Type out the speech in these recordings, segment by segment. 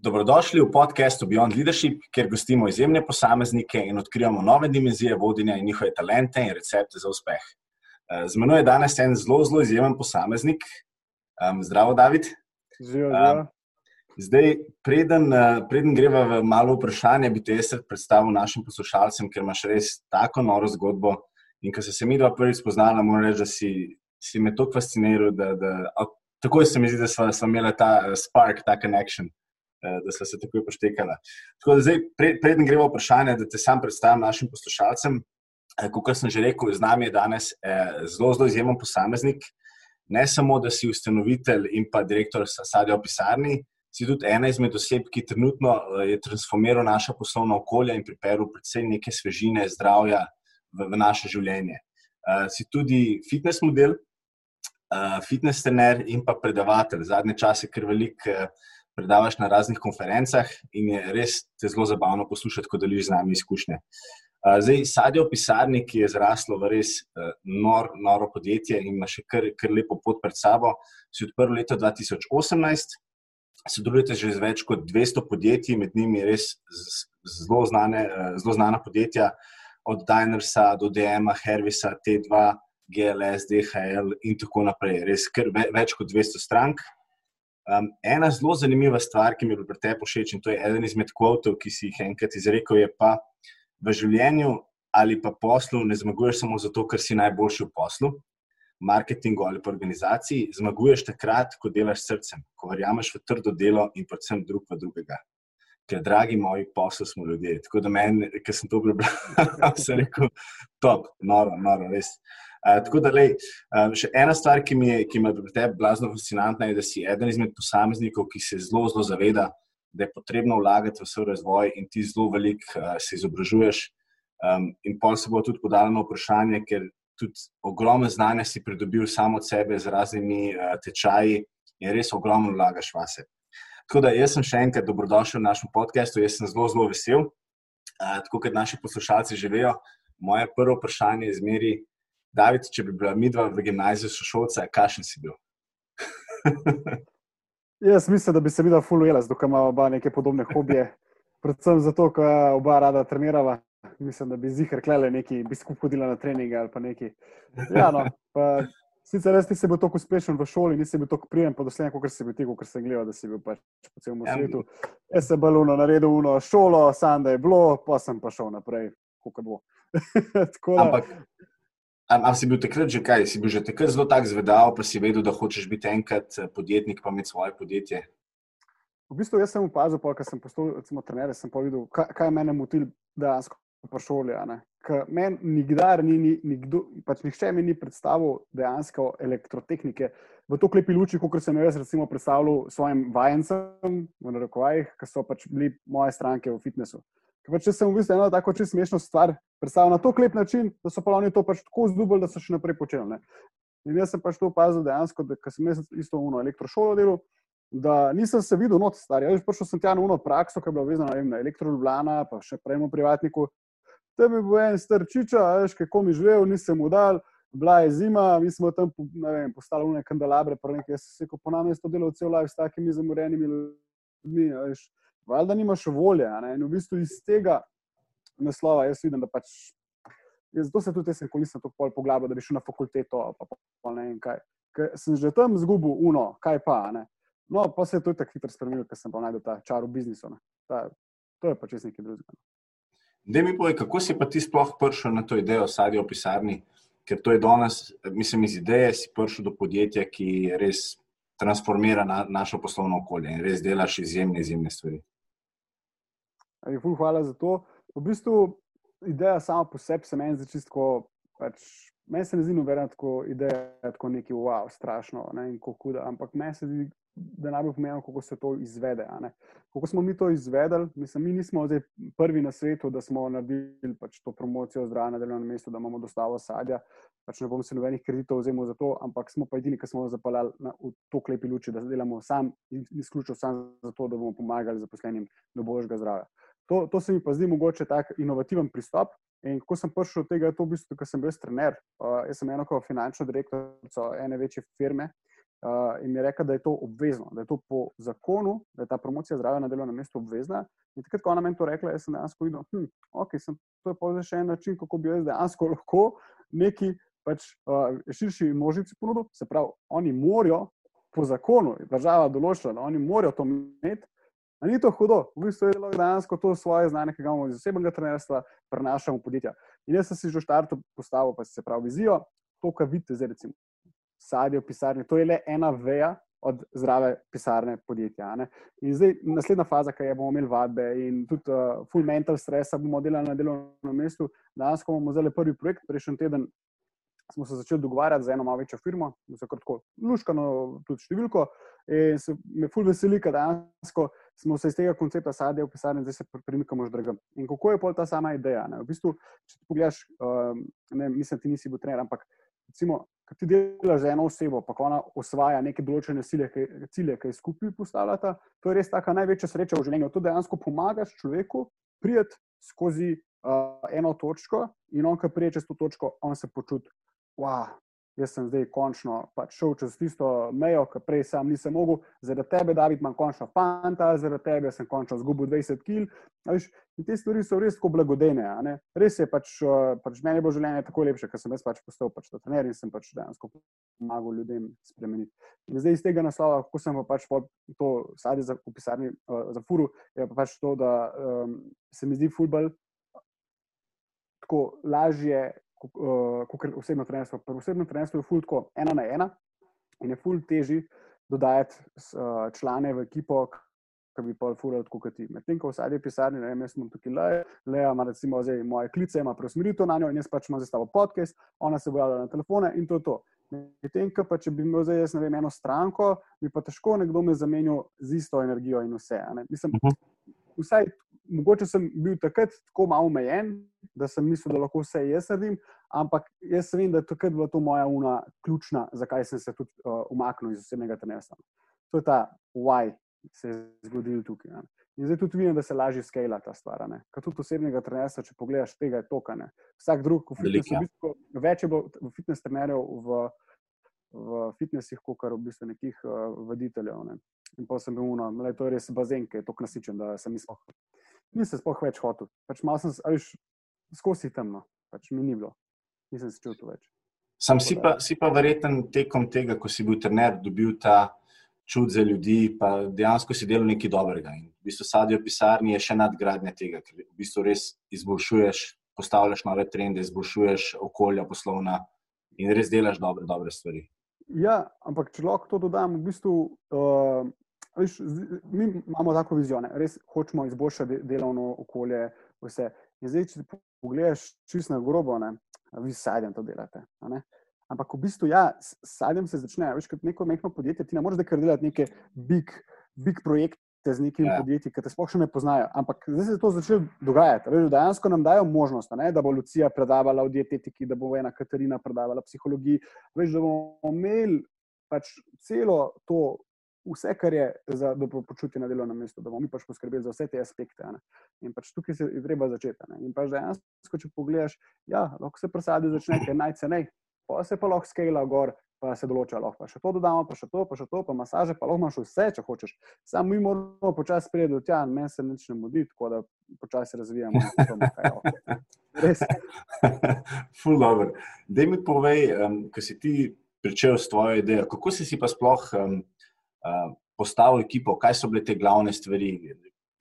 Dobrodošli v podkastu Beyond Leadership, kjer gostimo izjemne posameznike in odkrijamo nove dimenzije vodenja in njihove talente in recepte za uspeh. Eh, z menoj je danes en zelo, zelo izjemen posameznik. Zdravo, David. Zdravo. Zdaj, preden, eh, preden greva v malo vprašanje, bi te jaz predstavil našim poslušalcem, ker imaš res tako noro zgodbo. In ko se mi dva prvič spoznala, moram reči, da si, si me tako fasciniral, da, da takoj se mi zdi, da smo imeli ta eh, spark, ta connection, da smo se takoj poštekali. Tako da zdaj, preden gremo vprašanje, da te sam predstavim našim poslušalcem. Kot sem že rekel, z nami je danes zelo, zelo izjemen posameznik. Ne samo, da si ustanovitelj in pa direktor sadja v pisarni, si tudi ena izmed oseb, ki trenutno je transformiral naša poslovna okolja in pripeljal predvsem neke svežine, zdravja v, v naše življenje. Uh, si tudi fitness model, uh, fitness trener in pa predavatelj. Zadnje čase, ker veliko uh, predavaš na raznih konferencah in je res te zelo zabavno poslušati, ko deliš z nami izkušnje. Zdaj, sadje v pisarni, ki je zraslo v res uh, nor, noro podjetje in ima še kar, kar lepo pot pred sabo, si odprl leta 2018 sodelujete že z več kot 200 podjetji, med njimi res zelo, znane, eh, zelo znana podjetja, od Dinersa do DM-a, Hervisa, T2, GLS, DHL in tako naprej. Res kar več kot 200 strank. Um, ena zelo zanimiva stvar, ki mi je pri tebi všeč, in to je eden izmed kvotov, ki si jih enkrat izrekel, je pa v življenju ali pa poslu ne zmaguješ samo zato, ker si najboljši v poslu, marketingu ali pa organizaciji, zmaguješ takrat, ko delaš srcem, ko verjameš v trdo delo in predvsem drug v drugega. Ker, dragi moji, posel smo ljudje. Tako da meni, ki sem to prebral, se rekel, top, noro, noro, res. Tako da, lej, uh, še ena stvar, ki mi je, ki me pri tebi blazno fascinantna, je, da si eden izmed posameznikov, ki se zelo, zelo zaveda, da je potrebno vlagati v svoj razvoj in ti zelo veliko uh, se izobražuješ. Um, in pol se bo tudi podalo vprašanje, ker tudi ogromno znanja si pridobil samo od sebe z raznimi uh, tečaji in res ogromno vlagaš vase. Tako da jaz sem še enkrat dobrodošel v našem podkastu, jaz sem zelo, zelo vesel. Uh, tako kot naši poslušalci že vejo, moje prvo vprašanje je zmeri, David, če bi bila midva v gimnaziju sošolca, kakšen si bil? jaz mislim, da bi se videla fulujela, zato imamo oba neke podobne hobije. Predvsem zato, ker oba rada trenirava, mislim, da bi zihar klele neki, bi skupaj hodila na treninge ali pa neki. Ja, no, pa, sicer res nisi bil tako uspešen v šoli, nisi bil tako prijem, pa doslej, kot si bil ti, kot sem gledal, da si bil pač po celem ja, svetu. Jaz sem baluno naredil uno šolo, sam da je bilo, pa sem pa šel naprej, kako bo. Ampak, ali si bil takrat že kaj, si bil že takrat zelo tak zvedal, pa si vedel, da hočeš biti enkrat eh, podjetnik, pa imeti svoje podjetje? V bistvu jaz sem opazil, ker sem postal trener, sem videl, kaj, kaj mene moti dejansko po šoli. Meni nikdar ni, ni nikdo, pač nihče mi ni predstavil dejansko elektrotehnike v to klepi luči, kot sem jaz recimo predstavljal svojim vajencem, v narekovajih, ki so pač bili moje stranke v fitnesu. Pač, če sem v bistvu eno tako čisto smešno stvar predstavil na to klep način, da so pa oni to pač tako zdubili, da so še naprej počeli. Ne. In jaz sem pač to opazil dejansko, da sem jaz isto v elektrošolo delal da nisem se videl not star. Jaz prišel sem tja na uno prakso, ki je bila vezana na elektroljubljana, pa še prej v privatniku. Tam je bil en strčiča, veš, kako mi živel, nisem mu dal, bila je zima, mi smo tam vem, postali une kandelabre, pa nekaj, jaz se po nam je to delal cel life s takimi zamorenimi ljudmi, veš, valjda nimaš volje, in v bistvu iz tega naslova jaz vidim, da pač, jaz, zato se tudi jaz nikoli nisem tako pol poglabil, da bi šel na fakulteto, pa, pa, pa ne vem kaj, ker sem že tam zgubil uno, kaj pa, ne, No, pa se je to tako hitro spremenilo, ker sem pa najdel ta čar v biznisu. Ta, to je pač nekaj drugega. Da mi povej, kako si pa ti sploh prišel na to idejo sadja v pisarni? Ker to je danes, mislim, iz ideje si prišel do podjetja, ki res transformira na, našo poslovno okolje in res delaš izjemne, izjemne stvari. Hvala za to. V bistvu ideja sama po sebi se meni zdi čisto. Pač, meni se ne zdi nobena tako ideja, tako neki wow, strašno ne, in kako huda, ampak meni se zdi da najbolj pomembno, kako se to izvede. Kako smo mi to izvedeli? Mislim, mi nismo prvi na svetu, da smo naredili pač to promocijo zdravja na delovnem mestu, da imamo dostavo sadja. Pač ne bom se nobenih kreditov vzel za to, ampak smo pa edini, ki smo zapeljali v to klepi luči, da delamo sam in izključno sam za to, da bomo pomagali zaposlenim do božjega zdravja. To, to se mi pa zdi mogoče tak inovativen pristop. In ko sem prišel do tega, je to v bistvu, ker sem bil trener. Uh, jaz sem eno kot finančno direktorico ene večje firme uh, in mi je rekel, da je to obvezno, da je to po zakonu, da je ta promocija zdravja na delovnem mestu obvezna. In takrat, ko ona meni to rekla, jaz sem dejansko videl, hm, okay, je to še en način, kako bi jaz dejansko lahko neki pač, uh, širši množici ponudil. Se pravi, oni morajo po zakonu, država določila, da oni morajo to imeti. Ni to hudo, v bistvu je dejansko to svoje znanje, ki ga imamo iz zasebnega trenerstva, prenašamo v podjetja. In jaz sem si že v štartu postavil, pa se pravi, vizijo, to, kar vidite zdaj, recimo, sadje v pisarni, to je le ena veja od zdrave pisarne podjetja. Ne? In zdaj naslednja faza, ki je bomo imeli vadbe in tudi uh, full mental stress, bomo delali na delovnem mestu. Danes bomo zdaj prvi projekt, prejšnji teden smo se začeli dogovarjati z eno malo večjo firmo, za kratko, luškano, tudi številko. In se me ful veseli, da dejansko smo se iz tega koncepta sadja v pisarni, zdaj se premikamo že drugam. In kako je pol ta sama ideja? Ne? V bistvu, če ti pogledaš, um, ne, mislim, ti nisi bil trener, ampak recimo, ko ti delaš za eno osebo, pa ona osvaja neke določene cilje, cilje ki jih skupaj postavljata, to je res taka največja sreča v življenju. To dejansko pomagaš človeku priti skozi uh, eno točko in on, ki prije čez to točko, on se počuti, wow, jaz sem zdaj končno pač šel čez tisto mejo, ki prej sam nisem mogel, zaradi tebe, da imam končno fanta, zaradi tebe sem končno izgubil 20 kg. In te stvari so res tako blagodejne. Res je pač, eh, pač meni bo življenje tako lepše, ker sem jaz pač postal pač trener in sem pač dejansko pomagal ljudem spremeniti. In zdaj iz tega naslova, kako sem pa pač to sadil za pisarni uh, za furu, je pa pač to, da um, se mi zdi futbol tako lažje kot uh, osebno trenerstvo. Pri osebnem trenerstvu je fuldo ena na ena in je fuldo teži dodajati uh, člane v ekipo, ki bi pa fuldo kot ti. Medtem ko v sadju pisarni, ne vem, jaz sem tukaj le, le ima recimo zdaj moje klice, ima preusmeritev na njo in jaz pač imam zastavo podcast, ona se bo javila na telefone in to je to. Medtem, pa če bi imel zdaj, jaz ne vem, eno stranko, bi pa težko nekdo me zamenil z isto energijo in vse. Mislim, uh mhm. -huh. vsaj mogoče sem bil takrat tako malo omejen, da sem mislil, da lahko vse jaz naredim, ampak jaz vem, da je takrat bila to moja una ključna, zakaj sem se tudi uh, umaknil iz osebnega trenerstva. To je ta why se je zgodil tukaj. Ne. In zdaj tudi vidim, da se lažje skala ta stvar. Kot tudi osebnega trenerstva, če pogledaš tega, je to, kar ne. Vsak drug, v fitnessu, v bistvu, več je bilo v fitness trenerjev v, v fitnessih, kot v bistvu nekih uh, voditeljev. Ne. In pa sem bil uno, je to res bazen, ki je tako nasičen, da sem mislil, nisem sploh več hotel. Pač malo sem, ališ, skozi temno, pač mi ni bilo, nisem se čutil več. Sam si pa, si pa verjeten tekom tega, ko si bil trener, dobil ta čut za ljudi, pa dejansko si delal nekaj dobrega. In v bistvu sadijo pisarni je še nadgradnja tega, ker v bistvu res izboljšuješ, postavljaš nove trende, izboljšuješ okolja poslovna in res delaš dobre, dobre stvari. Ja, ampak če lahko to dodam, v bistvu uh, Viš, mi imamo tako vizijo, res hočemo izboljšati delovno okolje. Vse. In zdaj, če pogledaš čisto na grobo, ne, vi sadjem to delate. Ampak v bistvu, ja, sadjem se začne. Veš, kot neko mehko podjetje, ti ne moreš kar delati neke big, big projekte z nekimi ja. podjetji, ki te sploh še ne poznajo. Ampak zdaj se je to začelo dogajati. Veš, dejansko nam dajo možnost, ne, da bo Lucija predavala v dietetiki, da bo ena Katarina predavala psihologiji. Veš, da bomo imeli pač celo to vse, kar je za dobro počutje na delovnem mestu, da bomo mi pač poskrbeli za vse te aspekte. Ne. In pač tukaj se je treba začeti. Ne. In pač dejansko, če pogledaš, ja, lahko se presadi začne, ker najcenej, pa se pa lahko skala gor. Pa se določa, lahko pa še to dodamo, pa še to, pa še to, pa masaže, pa lahko imaš vse, če hočeš. Samo mi moramo počasi priti do tja, meni se nič ne mudi, tako da počasi razvijamo. Res. Ful dobro. Dej mi povej, um, ko si ti pričel s tvojo idejo, kako si si pa sploh um, postavil ekipo, kaj so bile te glavne stvari,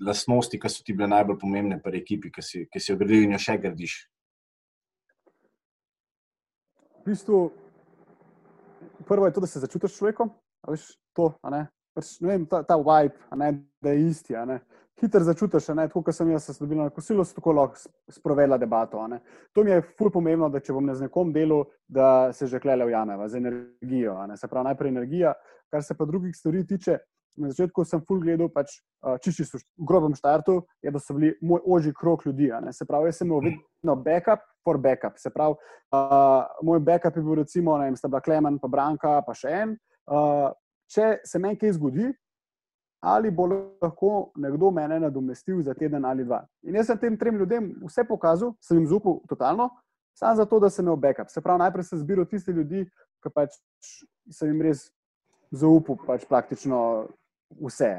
lastnosti, ki so ti bile najbolj pomembne pri ekipi, ki si, ki si jo gradil in jo še gradiš? V bistvu, prvo je to, da se začutiš človekom. Veš, to, pač, vem, ta, ta vibe, ne, da je isti. Hiter začutiš, tako kot sem jaz dobil na kosilo, so tako lahko sprovedla debato. To mi je fulj pomembno, da če bom z nekom delal, da se že klele v jameva z energijo. Se pravi, najprej energija, kar se pa drugih stvari tiče. Na začetku sem full gledal, pač, čisti so v grobem štartu, je, da so bili moj ožji krok ljudi. Se pravi, jaz sem imel vedno backup for backup. Se pravi, uh, moj backup je bil recimo, ne vem, sta bila Klemen, pa Branka, pa še en. Uh, če se meni kaj zgodi, ali bo lahko nekdo mene nadomestil za teden ali dva. In jaz sem tem trem ljudem vse pokazal, sem jim zupal totalno, samo zato, da sem imel backup. Se pravi, najprej sem zbiral tiste ljudi, ki pač sem jim res zaupal pač praktično vse,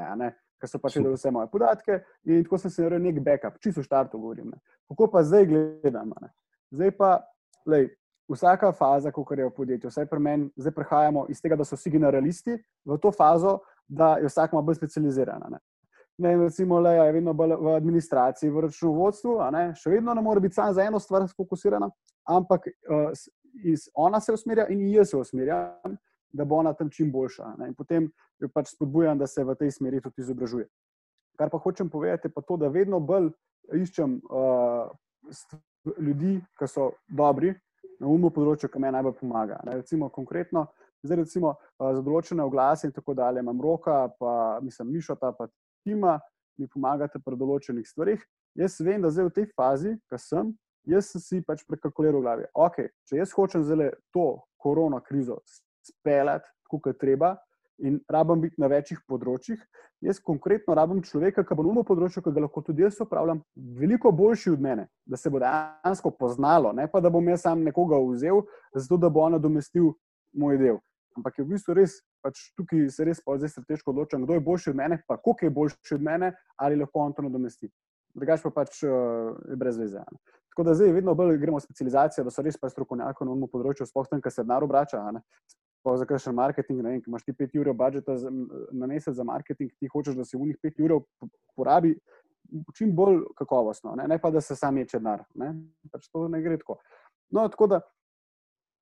ker so pač vedeli vse moje podatke in tako sem se naredil nek backup, čisto štartu govorim. Ne. Kako pa zdaj gledam? Ne. Zdaj pa, lej, vsaka faza, ko je v podjetju, vsaj pri meni, zdaj prehajamo iz tega, da so vsi generalisti, v to fazo, da je vsak malo bolj specializiran. Ne. Ne, recimo, le, je vedno bolj v administraciji, v računovodstvu, še vedno ne more biti samo za eno stvar fokusirana, ampak uh, iz, ona se usmerja in jaz se usmerjam, da bo ona tam čim boljša. Ne? In potem jo pač spodbujam, da se v tej smeri tudi izobražuje. Kar pa hočem povedati, je pa to, da vedno bolj iščem uh, ljudi, ki so dobri na umu področju, ki me najbolj pomaga. Ne? Recimo konkretno, zdaj recimo uh, za določene oglase in tako dalje, imam roka, pa mislim Mišota, pa Tima, mi pomagate pri določenih stvarih. Jaz vem, da zdaj v tej fazi, ki sem, jaz sem si pač prekalkuliral v glavi. Okay, če jaz hočem zdaj to korona krizo speljati, kot je treba, in rabim biti na večjih področjih. Jaz konkretno rabim človeka, ki bo na področju, ki ga lahko tudi jaz upravljam, veliko boljši od mene, da se bo dejansko poznalo, ne pa da bom jaz sam nekoga vzel, zato da bo on nadomestil moj del. Ampak je v bistvu res, pač tukaj se res pa zdaj strateško odločam, kdo je boljši od mene, pa koliko je boljši od mene, ali lahko on to nadomesti. Drugač pa pač uh, je brez veze. Tako da zdaj vedno bolj gremo v specializacijo, da so res pa strokovnjaki na tem področju, sploh tam, kar se denar obrača pa za kakšen marketing, ne vem, imaš ti 5 ur budžeta na mesec za marketing, ti hočeš, da se v njih 5 ur porabi čim bolj kakovostno, ne, ne pa da se sam ječe denar. Pač to ne gre tako. No, tako da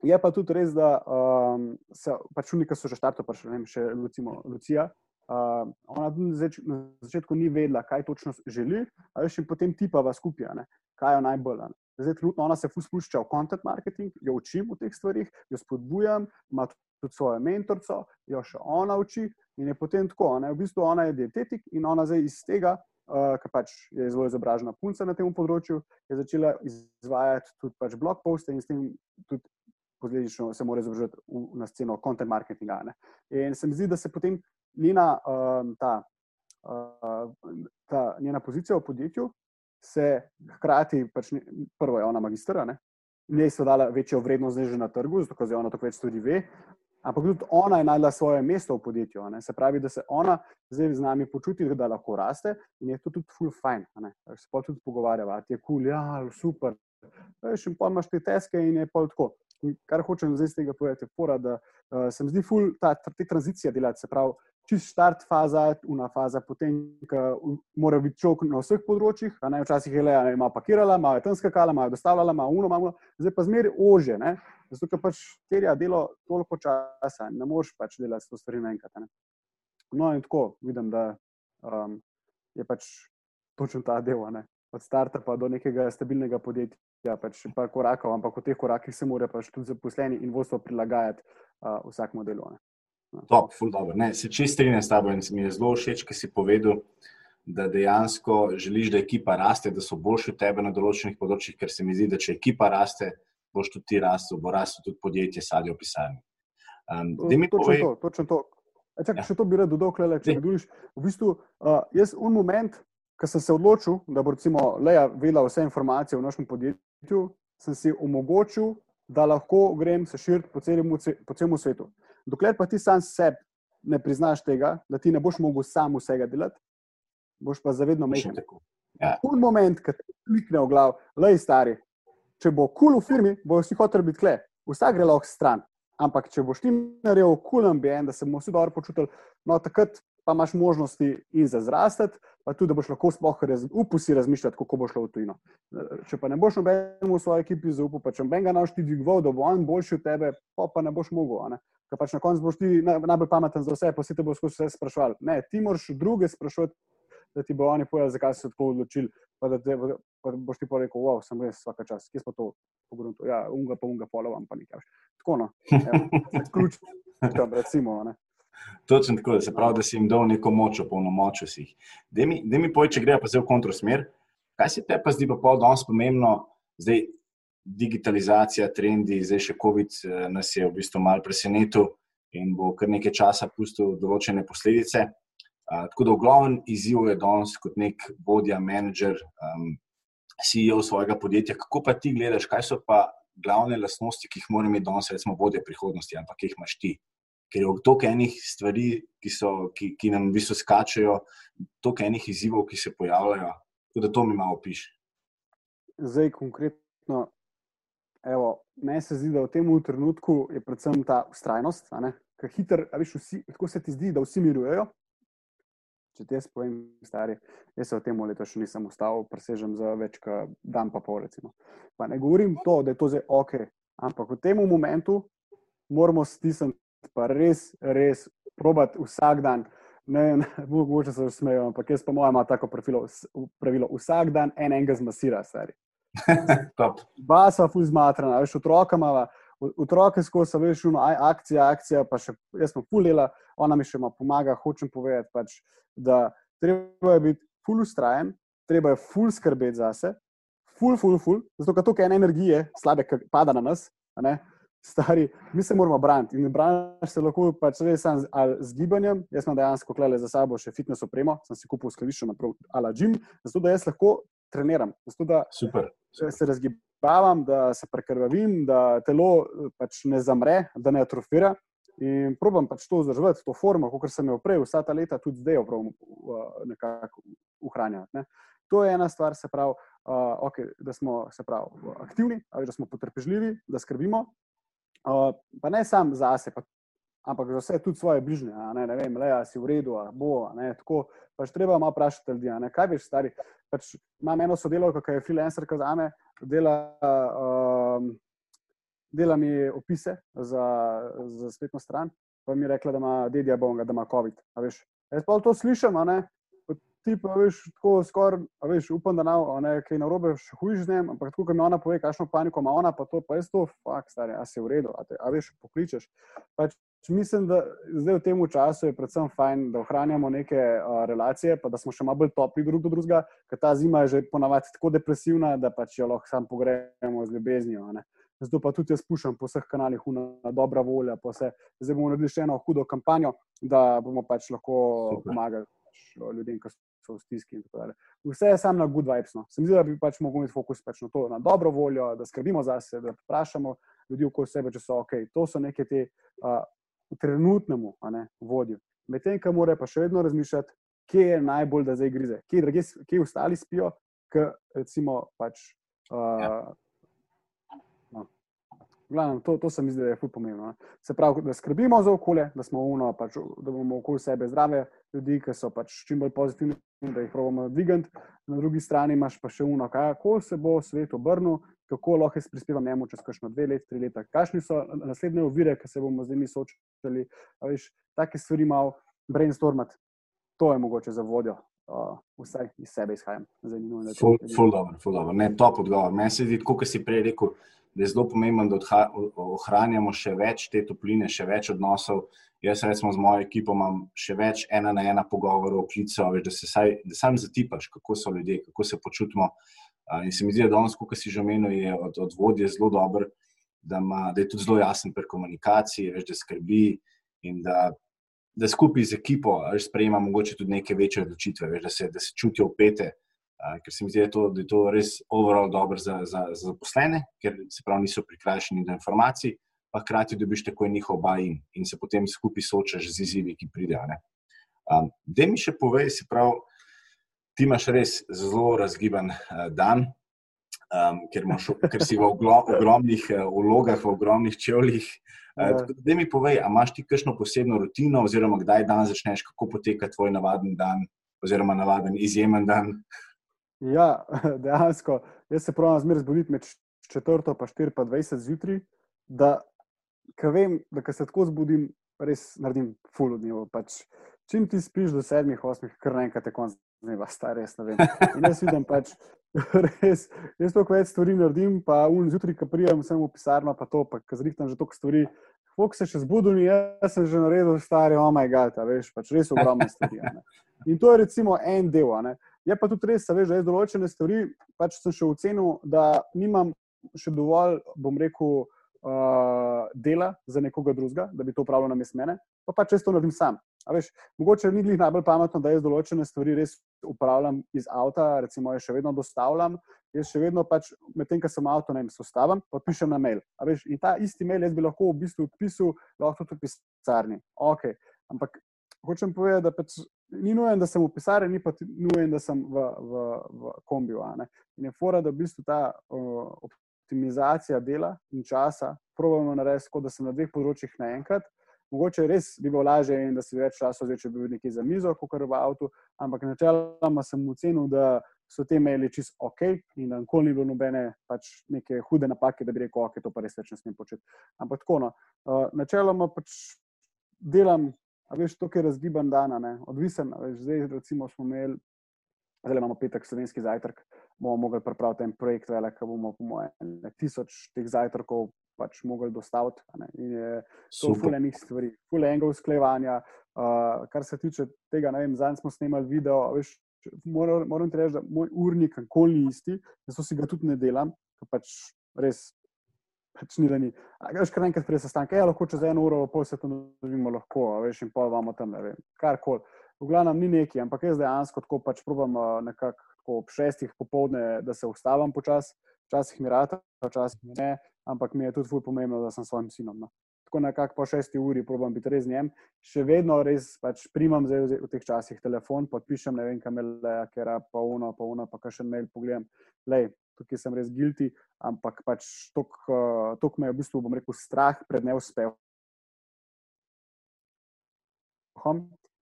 je pa tudi res, da um, se pač unika so že štarto, pa še ne vem, še recimo Lucija. Uh, ona na začetku ni vedela, kaj točno želi, a veš, in potem tipa v skupaj, kaj je najbolj. Ne. Zdaj, trenutno ona se spušča v content marketing, jo učim v teh stvarih, jo spodbujam, ima tudi svojo mentorico, jo še ona uči in je potem tako. Ne? V bistvu ona je dietetik in ona zdaj iz tega, uh, ker pač je zelo izobražena punca na tem področju, je začela izvajati tudi pač blog poste in s tem tudi posledično se mora izobražiti na sceno content marketinga. Ne? In se mi zdi, da se potem njena, um, ta, uh, ta njena pozicija v podjetju se hkrati, pač, prvo je ona magistra, njej so dala večjo vrednost že na trgu, zato ker ona tako več stvari ve. Ampak tudi ona je najdla svoje mesto v podjetju. Ne? Se pravi, da se ona zdaj z nami počuti, da lahko raste in je to tudi full fine. Se pa tudi pogovarjava, ti je kul, cool, ja, super. Še pa imaš te teske in je pa tako. In kar hočem zdaj iz tega povedati, je pora, da uh, se mi zdi full ta, ta tranzicija delati. Se pravi, čist start faza, una faza, potem, ko mora biti čovek na vseh področjih. Včasih je le, da ima pakirala, ima tam skakala, ima dostavljala, ima uno, ima zdaj pa zmeri ože. Ne? Zato, ker pač terja delo toliko časa, ne moreš pač delati to stvari naenkrat. No, in tako vidim, da um, je pač točno ta del, ne? od starta pa do nekega stabilnega podjetja. Ja, pač pa korakov, ampak v teh korakih se mora pač tudi zaposleni in vodstvo prilagajati uh, vsakemu delu. Ne? Top, ful dobro. Ne, se čist strinjam s tabo in mi je zelo všeč, ker si povedal, da dejansko želiš, da ekipa raste, da so boljši od tebe na določenih področjih, ker se mi zdi, da če ekipa raste, boš tudi ti rastel, bo rastel tudi podjetje, sadje v pisarni. Um, točno povej... to, točno to. E, čak, ja. Še to bi rad dodal, le, če vidiš. V bistvu, uh, jaz v moment, ko sem se odločil, da bo recimo Leja vedela vse informacije o našem podjetju, sem si omogočil, da lahko grem se širiti po, po celem svetu. Dokler pa ti sam sebi ne priznaš tega, da ti ne boš mogel sam vsega delati, boš pa zavedno mešan. Ja. Kul moment, ki ti klikne v glav, le stari. Če bo kul cool v firmi, bojo vsi hoteli biti kle, vsak gre lahko stran. Ampak če boš ti naredil kul cool ambient, da se bomo vsi dobro počutili, no takrat pa imaš možnosti in za zrastati, pa tudi, da boš lahko sploh upusi razmišljati, kako bo šlo v tujino. Če pa ne boš nobenemu v svoji ekipi zaupal, pa če noben ga naš ti dvigoval, da bo on boljši od tebe, pa, pa ne boš mogel. Ker pač na koncu boš ti najbolj pameten za vse, pa si te bo skozi vse sprašval. Ne, ti moraš druge sprašovati, da ti bo oni povedali, zakaj so se tako odločili. Pa da te, pa boš ti pa rekel, wow, sem res vsaka čas, kje smo to pogrunili. Ja, unga pa unga polovam, pa nekaj. Tako no, ključ, tam recimo. Ne. Točno tako, da se pravi, da si jim dal neko moč, opolnomočil si jih. Da mi pojdi, če gre pa zdaj v kontrosmer, kaj se te pa zdi pa pol danes pomembno, zdaj digitalizacija, trendi, zdaj še COVID eh, nas je v bistvu mal presenetil in bo kar nekaj časa pustil določene posledice. Uh, tako da, glavni izziv je danes kot nek vodja, menedžer, um, CEO svojega podjetja. Kako pa ti gledaš, kaj so pa glavne lastnosti, ki jih mora imeti danes, recimo, vodje prihodnosti, ampak jih imaš ti? Ker je toliko enih stvari, ki, so, ki, ki nam v bistvu skačajo, toliko enih izzivov, ki se pojavljajo. Tako da to mi malo piše. Zdaj, konkretno, evo, meni se zdi, da v tem trenutku je predvsem ta ustrajnost, ki hiter, veš, vsi, tako se ti zdi, da vsi mirujejo. Če ti jaz povem, stari, jaz se v tem letu še nisem ustavil, presežem za več kot dan, pa pol. Pa ne govorim to, da je to zdaj ok, ampak v tem momentu moramo stisniti pa res, res probati vsak dan. Ne, ne, mogoče se smejijo, ampak jaz pa moja ima tako pravilo, pravilo vsak dan en enega zmasira, stari. Basa, fuz zmatrana, veš, otroka imamo, otroke skozi, veš, uno, aj, akcija, akcija, pa še jaz sem fulela, ona mi še ima pomaga, hočem povedati, pač, da treba je biti ful ustrajen, treba je ful skrbeti zase, ful, ful, ful, zato ker to, kaj ene energije, slabe, ki pada na nas, ne, stari, mi se moramo braniti. In braniš se lahko pač sam, z gibanjem. Jaz sem dejansko klele za sabo še fitness opremo, sem si kupil skladišče na ala gym, zato da jaz lahko treniram, zato da Super. se razgibavam, da se prekrvavim, da telo pač ne zamre, da ne atrofira. In probujem pač to vzdrževati, to formo, kot sem jo prej, vsa ta leta, tudi zdaj, pravim, nekako uhranjati. Ne. To je ena stvar, se pravi, uh, okay, da smo pravi, aktivni, ali da smo potrpežljivi, da skrbimo, pa ne samo za sebe, ampak za vse tudi svoje bližnje. Ne, ne vem, le, si v redu, a bo. Ne, tako, pač treba malo vprašati ljudi, ne, kaj veš, stari. Pač imam eno sodelovko, ki je freelancer, ki za me dela. Um, Dela mi opise za, za spletno stran, pa mi je rekla, da ima dedja bonga, da ima COVID. Jaz pa to slišim, ti pa veš, tako skoraj, veš, upam, da ne, kaj na robe še hujš z njim, ampak tako, ko mi ona pove, kakšno paniko ima ona, pa to, pa jaz to, fakt, stari, a si v redu, a, te, a veš, pokličeš. Pač, mislim, da zdaj v tem času je predvsem fajn, da ohranjamo neke uh, relacije, pa da smo še malo bolj topli drug do drugega, ker ta zima je že ponavadi tako depresivna, da pač jo lahko sam pogrejemo z ljubeznijo. Zato pa tudi jaz puščam po vseh kanalih, na dobra volja. Zdaj bomo naredili še eno hudo kampanjo, da bomo pač lahko Super. pomagali pač ljudem, ki so v stiski. Vse je samo na good vibes. No. Se mi zdi, da bi pač mogli imeti fokus pač na to, na dobro voljo, da skrbimo za sebe, da vprašamo ljudi okoli sebe, če so ok. To so neke te uh, trenutnemu ne, vodju. Medtem, ki mora pa še vedno razmišljati, kje je najbolj, da zdaj grize, kje, drage, kje ostali spijo, ki recimo pač. Uh, ja. Glavno, to, to se mi zdi, da je fully pomembno. Se pravi, da skrbimo za okolje, da, uno, pač, da bomo okoli sebe zdrave ljudi, ki so pač čim bolj pozitivni, da jih pravimo dvigati. Na drugi strani imaš pa še uno, kako se bo svet obrnil, kako lahko jaz prispevam njemu čez kakšno dve leti, tri leta. Kakšni so naslednje ovire, ki se bomo z njimi soočali. Take stvari malo brainstormati, to je mogoče za vodjo. Uh, vsaj iz sebe izhajam. Ful, ful dobro, ful dobro. Ne, top odgovor. Meni se zdi, kot si prej rekel, da je zelo pomembno, da ohranjamo še več te topline, še več odnosov. Jaz, recimo, z mojo ekipo imam še več ena na ena pogovorov, klicev, da se saj, da sam zatipaš, kako so ljudje, kako se počutimo. In se mi zdi, da danes, kot si že omenil, je od, od vodje zelo dober, da, ima, da je tudi zelo jasen pri komunikaciji, veš, da skrbi in da, da skupaj z ekipo sprejema mogoče tudi neke večje odločitve, veš, da, se, da se čutijo upete ker se mi zdi, da je to, da je to res overall dobro za, za, za zaposlene, ker se pravi, niso prikrajšani do informacij, pa hkrati dobiš tako njihov bajin in se potem skupaj soočaš z izzivi, ki pridejo. Um, da mi še povej, se pravi, ti imaš res zelo razgiban uh, dan. Um, ker, imaš, ker si v ogromnih vlogah, v ogromnih čevljih. Uh, da mi povej, ali imaš ti kakšno posebno rutino, oziroma kdaj dan začneš, kako poteka tvoj navaden dan, oziroma navaden izjemen dan. Ja, dejansko. Jaz se pravim, zmeraj zbuditi med 4 in 20 zjutraj, da vem, da ko se tako zbudim, res naredim full dnev. Pač, čim ti spiš do 7, 8, kar naenkrat je konc dneva, star res ne vem. In jaz vidim pač. Res, jaz toliko več stvari naredim, pa un zjutraj, ko prijem, sem v pisarno, pa to, pa zrihtam že toliko stvari. Fok se še zbudil, jaz sem že naredil stare, oh moj bog, veš, pač res ogromne stvari. In to je recimo en del. Je pa tudi res, veš, da je določene stvari, pač sem še ocenil, da nimam še dovolj, bom rekel, uh, dela za nekoga drugega, da bi to upravljal na mestu mene, pa pač često naredim sam. Veš, mogoče ni njih najbolj pametno, da jaz določene stvari res upravljam iz avta, recimo, jaz še vedno dostavljam, jaz še vedno pač medtem, ko sem avto, ne vem, sostavim, pa pišem na mail. Veš, in ta isti mail jaz bi lahko v bistvu odpisal, lahko tudi v pisarni. Okay. Ampak hočem povedati, da pač ni nujen, da sem v pisarni, ni pa nujen, da sem v, v, v kombiju. In je fora, da v bistvu ta uh, optimizacija dela in časa, pravimo narediti, da sem na dveh področjih naenkrat. Mogoče res bi bilo lažje, da si več časa vzel, če bi bil nekje za mizo, kot kar v avtu, ampak načeloma sem ocenil, da so te maili čist ok in da nikoli ni bilo nobene pač neke hude napake, da bi rekel, ok, to pa res več ne smem početi. Ampak tako, no, uh, načeloma pač delam, a veš, to, kar je razgiban dan, odvisen. Veš, zdaj, recimo, smo imeli, zdaj imamo petek slovenski zajtrk, bomo mogli pripraviti en projekt, velik, ki bomo, po mojem, tisoč teh zajtrkov pač mogli dostaviti. In je to fulejnih stvari, fulejnega usklejevanja. Uh, kar se tiče tega, ne vem, zadnjič smo snemali video, veš, moram, moram ti reči, da moj urnik nikoli ni isti, zato si ga tudi ne delam, ker pač res. Pač ni, da ni. Veš, kar enkrat prej sestanka, ja, lahko čez eno uro, pol se to nadzivimo, lahko, veš, in pol imamo tam, ne vem, karkoli. V glavnem ni neki, ampak jaz dejansko tako pač probam nekako ob šestih popovdne, da se ustavim počasi, včasih mi rata, včasih mi ne, ampak mi je tudi zelo pomembno, da sem svojim sinom. No. Tako nekako po šesti uri probujem biti res z njim. Še vedno res pač primam zdaj v teh časih telefon, podpišem ne vem, kam je le, ker je pa uno, pa uno, pa še mail pogledam. Lej, tukaj sem res guilty, ampak pač to me je v bistvu, bom rekel, strah pred neuspehom.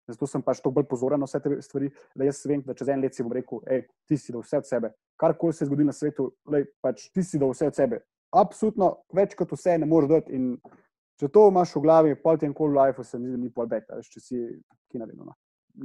Zato sem pač tako bolj pozoren na vse te stvari, da jaz vem, da čez en let si bom rekel, hej, ti si da vse od sebe. Karkoli se zgodi na svetu, lej, pač ti si da vse od sebe. Absolutno več kot vse ne moreš dati. In če to imaš v glavi, pol tem kol life, se mi zdi, da ni pol beta, če si ki naredil no.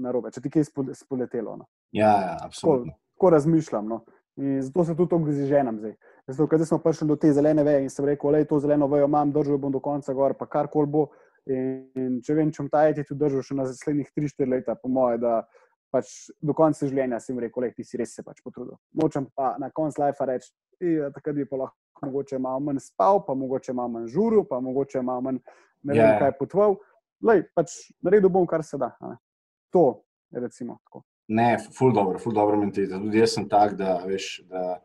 na robe, če ti kaj spoletelo. No. Ja, ja, absolutno. Tako, tako razmišljam. No. In zato se tudi tako zženam zdaj. Zato, ker smo prišli do te zelene veje in sem rekel, da to zeleno vejo imam, držal bom do konca gor, pa karkoli bo. In, in če vem, če bom ta eti tudi držal še na naslednjih 3-4 leta, po moje, da pač do konca življenja jim rekel, da ti si res se pač potrudil. Nočem pa na koncu life reči, da takrat bi pa lahko mogoče malo manj spal, pa mogoče malo manj žuril, pa mogoče malo manj ne vem, yeah. Ja. kaj potoval. Lej, pač naredil bom, kar se da. Ne. To je recimo tako. Ne, ful dobro, ful dobro mentaliteto. Tudi jaz sem tak, da veš, da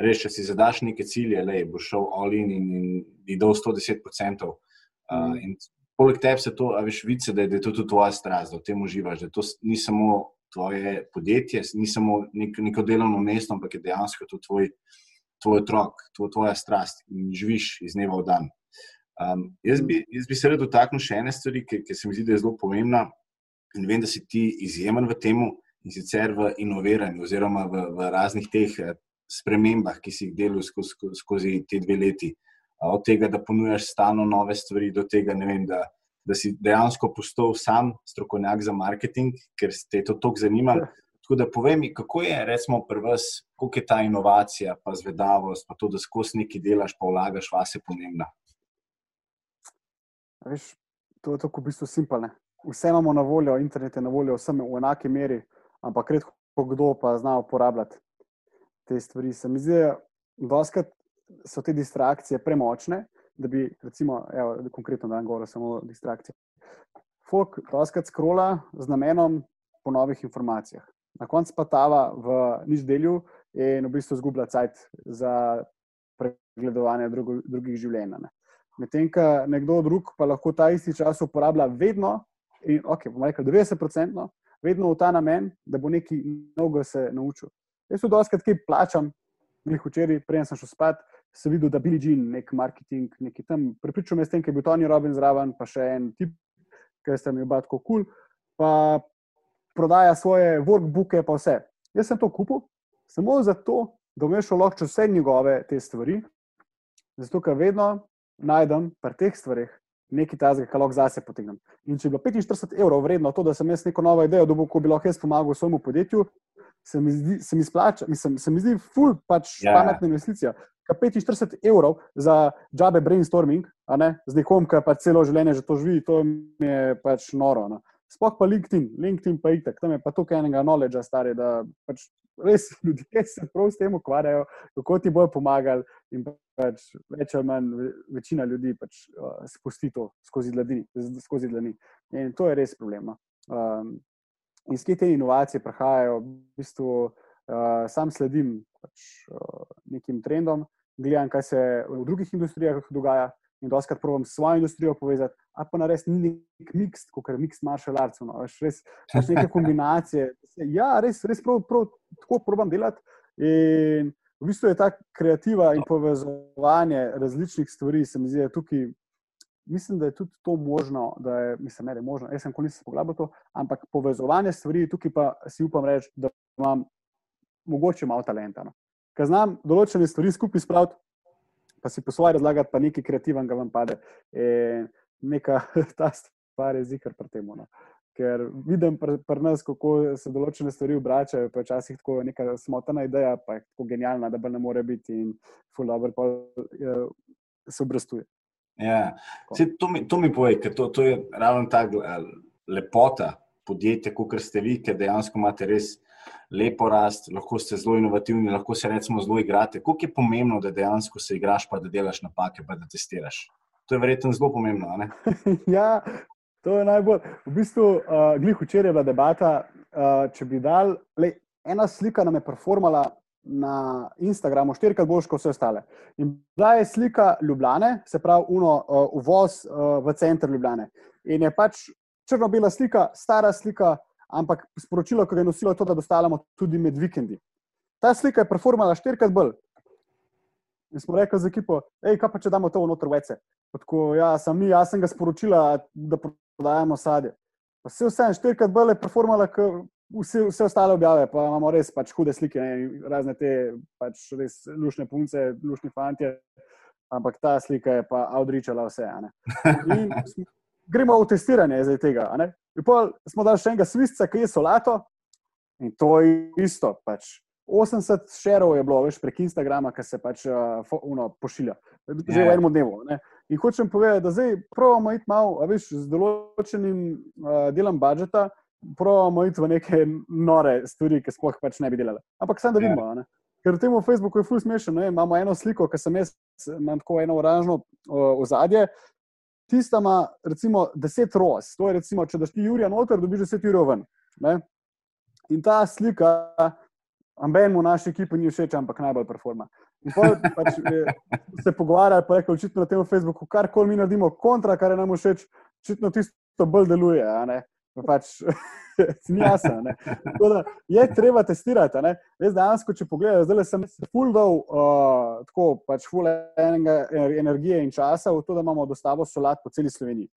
res, če si zadaš neke cilje, lej, boš šel all in in, in, in dal 110%. Uh, mm. Poleg tebe se to, veš, vice, da, je, da je to tudi tvoja strast, da v tem uživaš, da to ni samo tvoje podjetje, ni samo nek, neko delovno mesto, ampak je dejansko to tvoj, tvoj otrok, tvoj, tvoja strast in živiš iz dneva v dan. Um, jaz, bi, jaz bi se rad dotaknil še ene stvari, ki, ki se mi zdi, da je zelo pomembna in vem, da si ti izjemen v tem in sicer v inoviranju oziroma v, v raznih teh eh, spremembah, ki si jih delal skozi, skozi te dve leti od tega, da ponujaš stalno nove stvari, do tega, vem, da, da si dejansko postal sam strokovnjak za marketing, ker te to tako zanima. Tako da povem kako je, recimo, pri vas, kako je ta inovacija, pa zvedavost, pa to, da skozi nekaj delaš, pa vlagaš vase pomembna. Veš, to je tako v bistvu simpelne. Vse imamo na voljo, internet je na voljo, vsem v enaki meri, ampak redko kdo pa zna uporabljati te stvari. Se mi zdi, da so te distrakcije premočne, da bi, recimo, evo, konkretno, da govorim samo o distrakcijah. Fok, doskrat skrola z namenom po novih informacijah. Na koncu pa tava v nič delju in v bistvu zgublja cajt za pregledovanje drugo, drugih življenj. Medtem, ko nekdo drug pa lahko ta isti čas uporablja vedno, in ok, bomo rekli 90%, vedno v ta namen, da bo nekaj novega se naučil. Jaz tudi doskrat kaj plačam, glih včeraj, prej sem šel spat, sem videl, da Billy Jean, nek marketing, neki tam, pripričal me s tem, ker je bil Tony Robbins zraven, pa še en tip, ki ste mi oba tako kul, cool, pa prodaja svoje workbooke, pa vse. Jaz sem to kupil samo zato, da bom šel lahko čez vse njegove te stvari, zato ker vedno najdem pri teh stvarih nekaj tazga, kar lahko zase potegnem. In če je bilo 45 evrov vredno to, da sem jaz neko novo idejo, da bi lahko jaz pomagal svojemu podjetju, se mi zdi, se mi splača, mislim, se mi zdi ful pač yeah. Ja. pametna investicija. 45 evrov za džabe brainstorming, z nekom, ki pa celo življenje že to živi, to je pač noro. No. Sploh pa LinkedIn, LinkedIn pa itek, tam je pa tukaj enega knowledge, stari, da pač res ljudje se prav s tem ukvarjajo, kako ti bojo pomagali. In pač več ali manj večina ljudi pač, uh, spusti to skozi dlani, skozi dlani. In to je res problem. Um, in skje te inovacije prihajajo, v bistvu uh, sam sledim pač, uh, nekim trendom, gledam, kaj se v drugih industrijah dogaja. In doskrat probujem svojo industrijo povezati, a pa na res ni nek miks, kot je miks martial arts, no, veš, res, res neke kombinacije. Ja, res, res prav, prav, tako probujem delati. In v bistvu je ta kreativa in povezovanje različnih stvari, se mi zdi, da tukaj. Mislim, da je tudi to možno, da je, mislim, da je možno. Jaz sem kot nisem pogledal to, ampak povezovanje stvari, tukaj pa si upam reči, da imam mogoče malo talenta. No. Ker znam določene stvari skupaj spraviti, pa si po svoje razlagati, pa nekaj kreativnega vam pade. In neka ta stvar je zikr pri tem. No. Ker vidim pri pr nas, kako se določene stvari obračajo, pa včasih tako neka smotana ideja, pa je tako genialna, da ne more biti in ful dobro, pa je, se obrestuje. Ja. Se, to, mi, to mi poje, ker to, to je ravno ta lepota podjetja, kot ste vi, ker dejansko imate res lepo rast, lahko ste zelo inovativni, lahko se recimo zelo igrate. Kako je pomembno, da dejansko se igraš, pa da delaš napake, pa da testiraš? To je verjetno zelo pomembno. ja, to je najbolj. V bistvu, uh, glih včeraj je bila debata, uh, če bi dal, le, ena slika nam je performala na Instagramu štirikrat boljš kot vse ostale. In bila je slika Ljubljane, se pravi, uno, uh, uvoz uh, v center Ljubljane. In je pač črno-bela slika, stara slika, ampak sporočilo, ki ga je nosilo, je to, da dostavljamo tudi med vikendi. Ta slika je performala štirikrat bolj. In smo rekli za ekipo, hej, kaj pa če damo to v noter vece. Tako, ja, sem mi, jaz sem ga sporočila, da prodajamo sadje. Pa vse vse, štirikrat bolj je performala, vse, vse ostale objave, pa imamo res pač hude slike, ne, razne te pač res lušne punce, lušni fanti. Ampak ta slika je pa odričala vse. Gremo v testiranje zdaj tega. Smo dali še enega svisca, ki je solato in to je isto. Pač. 80 šerov je bilo, veš, prek Instagrama, ki se pač uh, uno, pošilja, že v enem dnevu. Ne? In hočem povedati, da zdaj pravimo iti malo, veš, z določenim uh, delom budžeta, pravimo iti v neke nore stvari, ki sploh pač ne bi delali. Ampak samo da ja. vidimo. Ne? Ker temu Facebooku je ful smešno. Imamo eno sliko, ki sem jaz, imam tako eno oranžno ozadje. Tista ima recimo 10 roz. To je recimo, če daš ti Jurija noter, dobiš 10 jurjev ven. Ne? In ta slika, ambenemu v naši ekipi ni všeč, ampak najbolj performa. In pač se pogovarjali, pa rekel, očitno na tem Facebooku, kar koli mi naredimo, kontra, kar je nam všeč, očitno tisto bolj deluje pač, ni jasno. Je treba testirati. Jaz dejansko, če pogledaj, zdaj sem se fuldal uh, tako, pač ful enega energije in časa v to, da imamo dostavo solat po celi Sloveniji.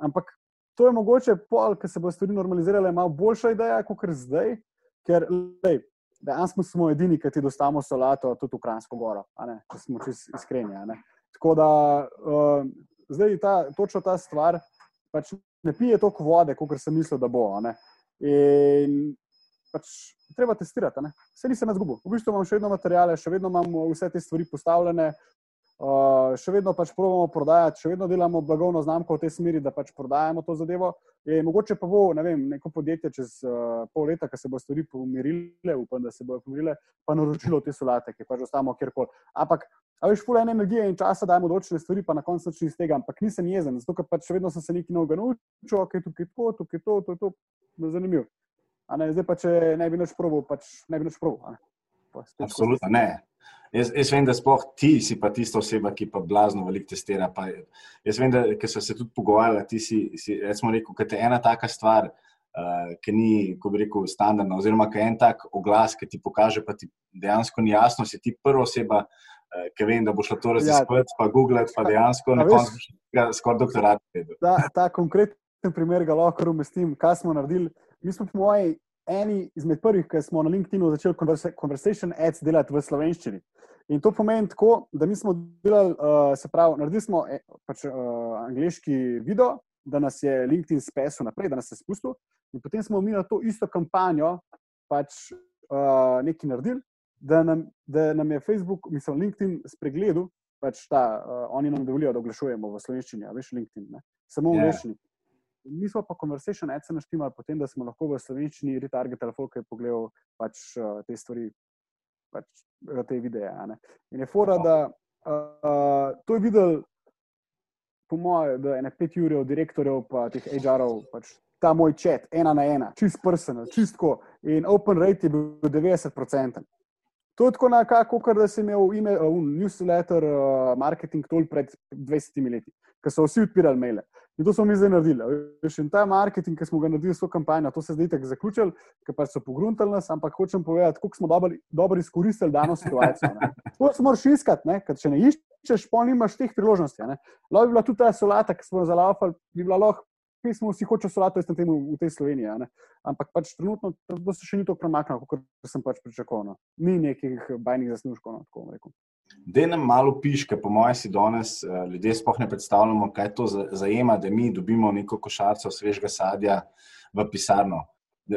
Ampak to je mogoče pol, ker se bo stvari normalizirale, malo boljša ideja, kot je zdaj, ker lej, dejansko smo edini, ki ti dostavimo solato tudi v Kranjsko goro, če smo čisto iskreni. Tako da uh, zdaj ta, točno ta stvar pač ne pije toliko vode, kot sem mislil, da bo. In pač treba testirati. Vse nisem zgubo. V bistvu imam še vedno materijale, še vedno imamo vse te stvari postavljene. Uh, še vedno pač pravimo prodajati, še vedno delamo blagovno znamko v tej smeri, da pač prodajamo to zadevo. Je, mogoče pa bo ne vem, neko podjetje čez uh, pol leta, ki se bo stvari pomirile, upam, da se bojo pomirile, pa naročilo te solate, ki pač ostamo kjerkoli. Ampak, a veš, fulej energije in časa dajemo določene stvari, pa na koncu nič iz tega, ampak nisem jezen, zato ker pač še vedno sem se nekaj novega naučil, ok, tukaj to, tukaj to, to to, to je zanimivo. Zdaj pa, če ne bi več probil, pač ne bi več probil. Absolutno ne. Jaz, jaz vem, da sploh ti si pa tista oseba, ki pa blazno veliko testira. Pa jaz vem, da so se tudi pogovarjali, ti si, si recimo, rekel, da je ena taka stvar, uh, ki ni, ko bi rekel, standardna, oziroma ki je en tak oglas, ki ti pokaže, pa ti dejansko ni jasno, si ti prva oseba, uh, ki vem, da bo šlo to raziskovati, ja. pa googlati, pa dejansko na koncu skoraj doktorat. Ta, ta konkreten primer ga lahko umestim, kaj smo naredili. Mi smo, po mojem, eni izmed prvih, ki smo na LinkedIn-u začeli conversation ads delati v slovenščini. In to pomeni tako, da mi smo delali, uh, se pravi, naredili smo eh, pač, uh, angliški video, da nas je LinkedIn spesal naprej, da nas je spustil. In potem smo mi na to isto kampanjo pač uh, nekaj naredili, da nam, da nam je Facebook, mislim, LinkedIn spregledal, pač ta, uh, oni nam dovolijo, da oglašujemo v slovenščini, a veš, LinkedIn, ne? samo v angliščini. Yeah. Mi smo pa conversation ads naštemali potem, da smo lahko v slovenščini retarget telefon, ki je pogledal pač, uh, te stvari, pač, te videe. In je fora, da uh, to je videl, po mojem, da je ne pet ur od direktorjev, pa teh HR-ov, pač, ta moj čat, ena na ena, čist personal, čistko. In open rate je bil 90%. To je tako nekako, kot da si imel ime, uh, newsletter, uh, marketing tool pred 20 leti, ko so vsi odpirali maile. In to smo mi zdaj naredili. In ta marketing, ki smo ga naredili s to kampanjo, to se zdaj tako zaključili, ker pač so pogruntali nas, ampak hočem povedati, koliko smo dobro, dobro izkoristili dano situacijo. To se moraš iskati, ker če ne iščeš, pa nimaš teh priložnosti. Lahko bi bila tudi ta solata, ki smo jo zalaupali, bi bila lahko ki smo vsi hočeli solato v, v tej Sloveniji. Ampak pač trenutno se še ni tako premaknilo, kot sem pač pričakoval. No. Ni nekih bajnih zaslužkov. No, Da nam malo piške, po mojem, si danes uh, ljudje sploh ne predstavljamo, kaj to zajema, da mi dobimo neko košarico svežega sadja v pisarno.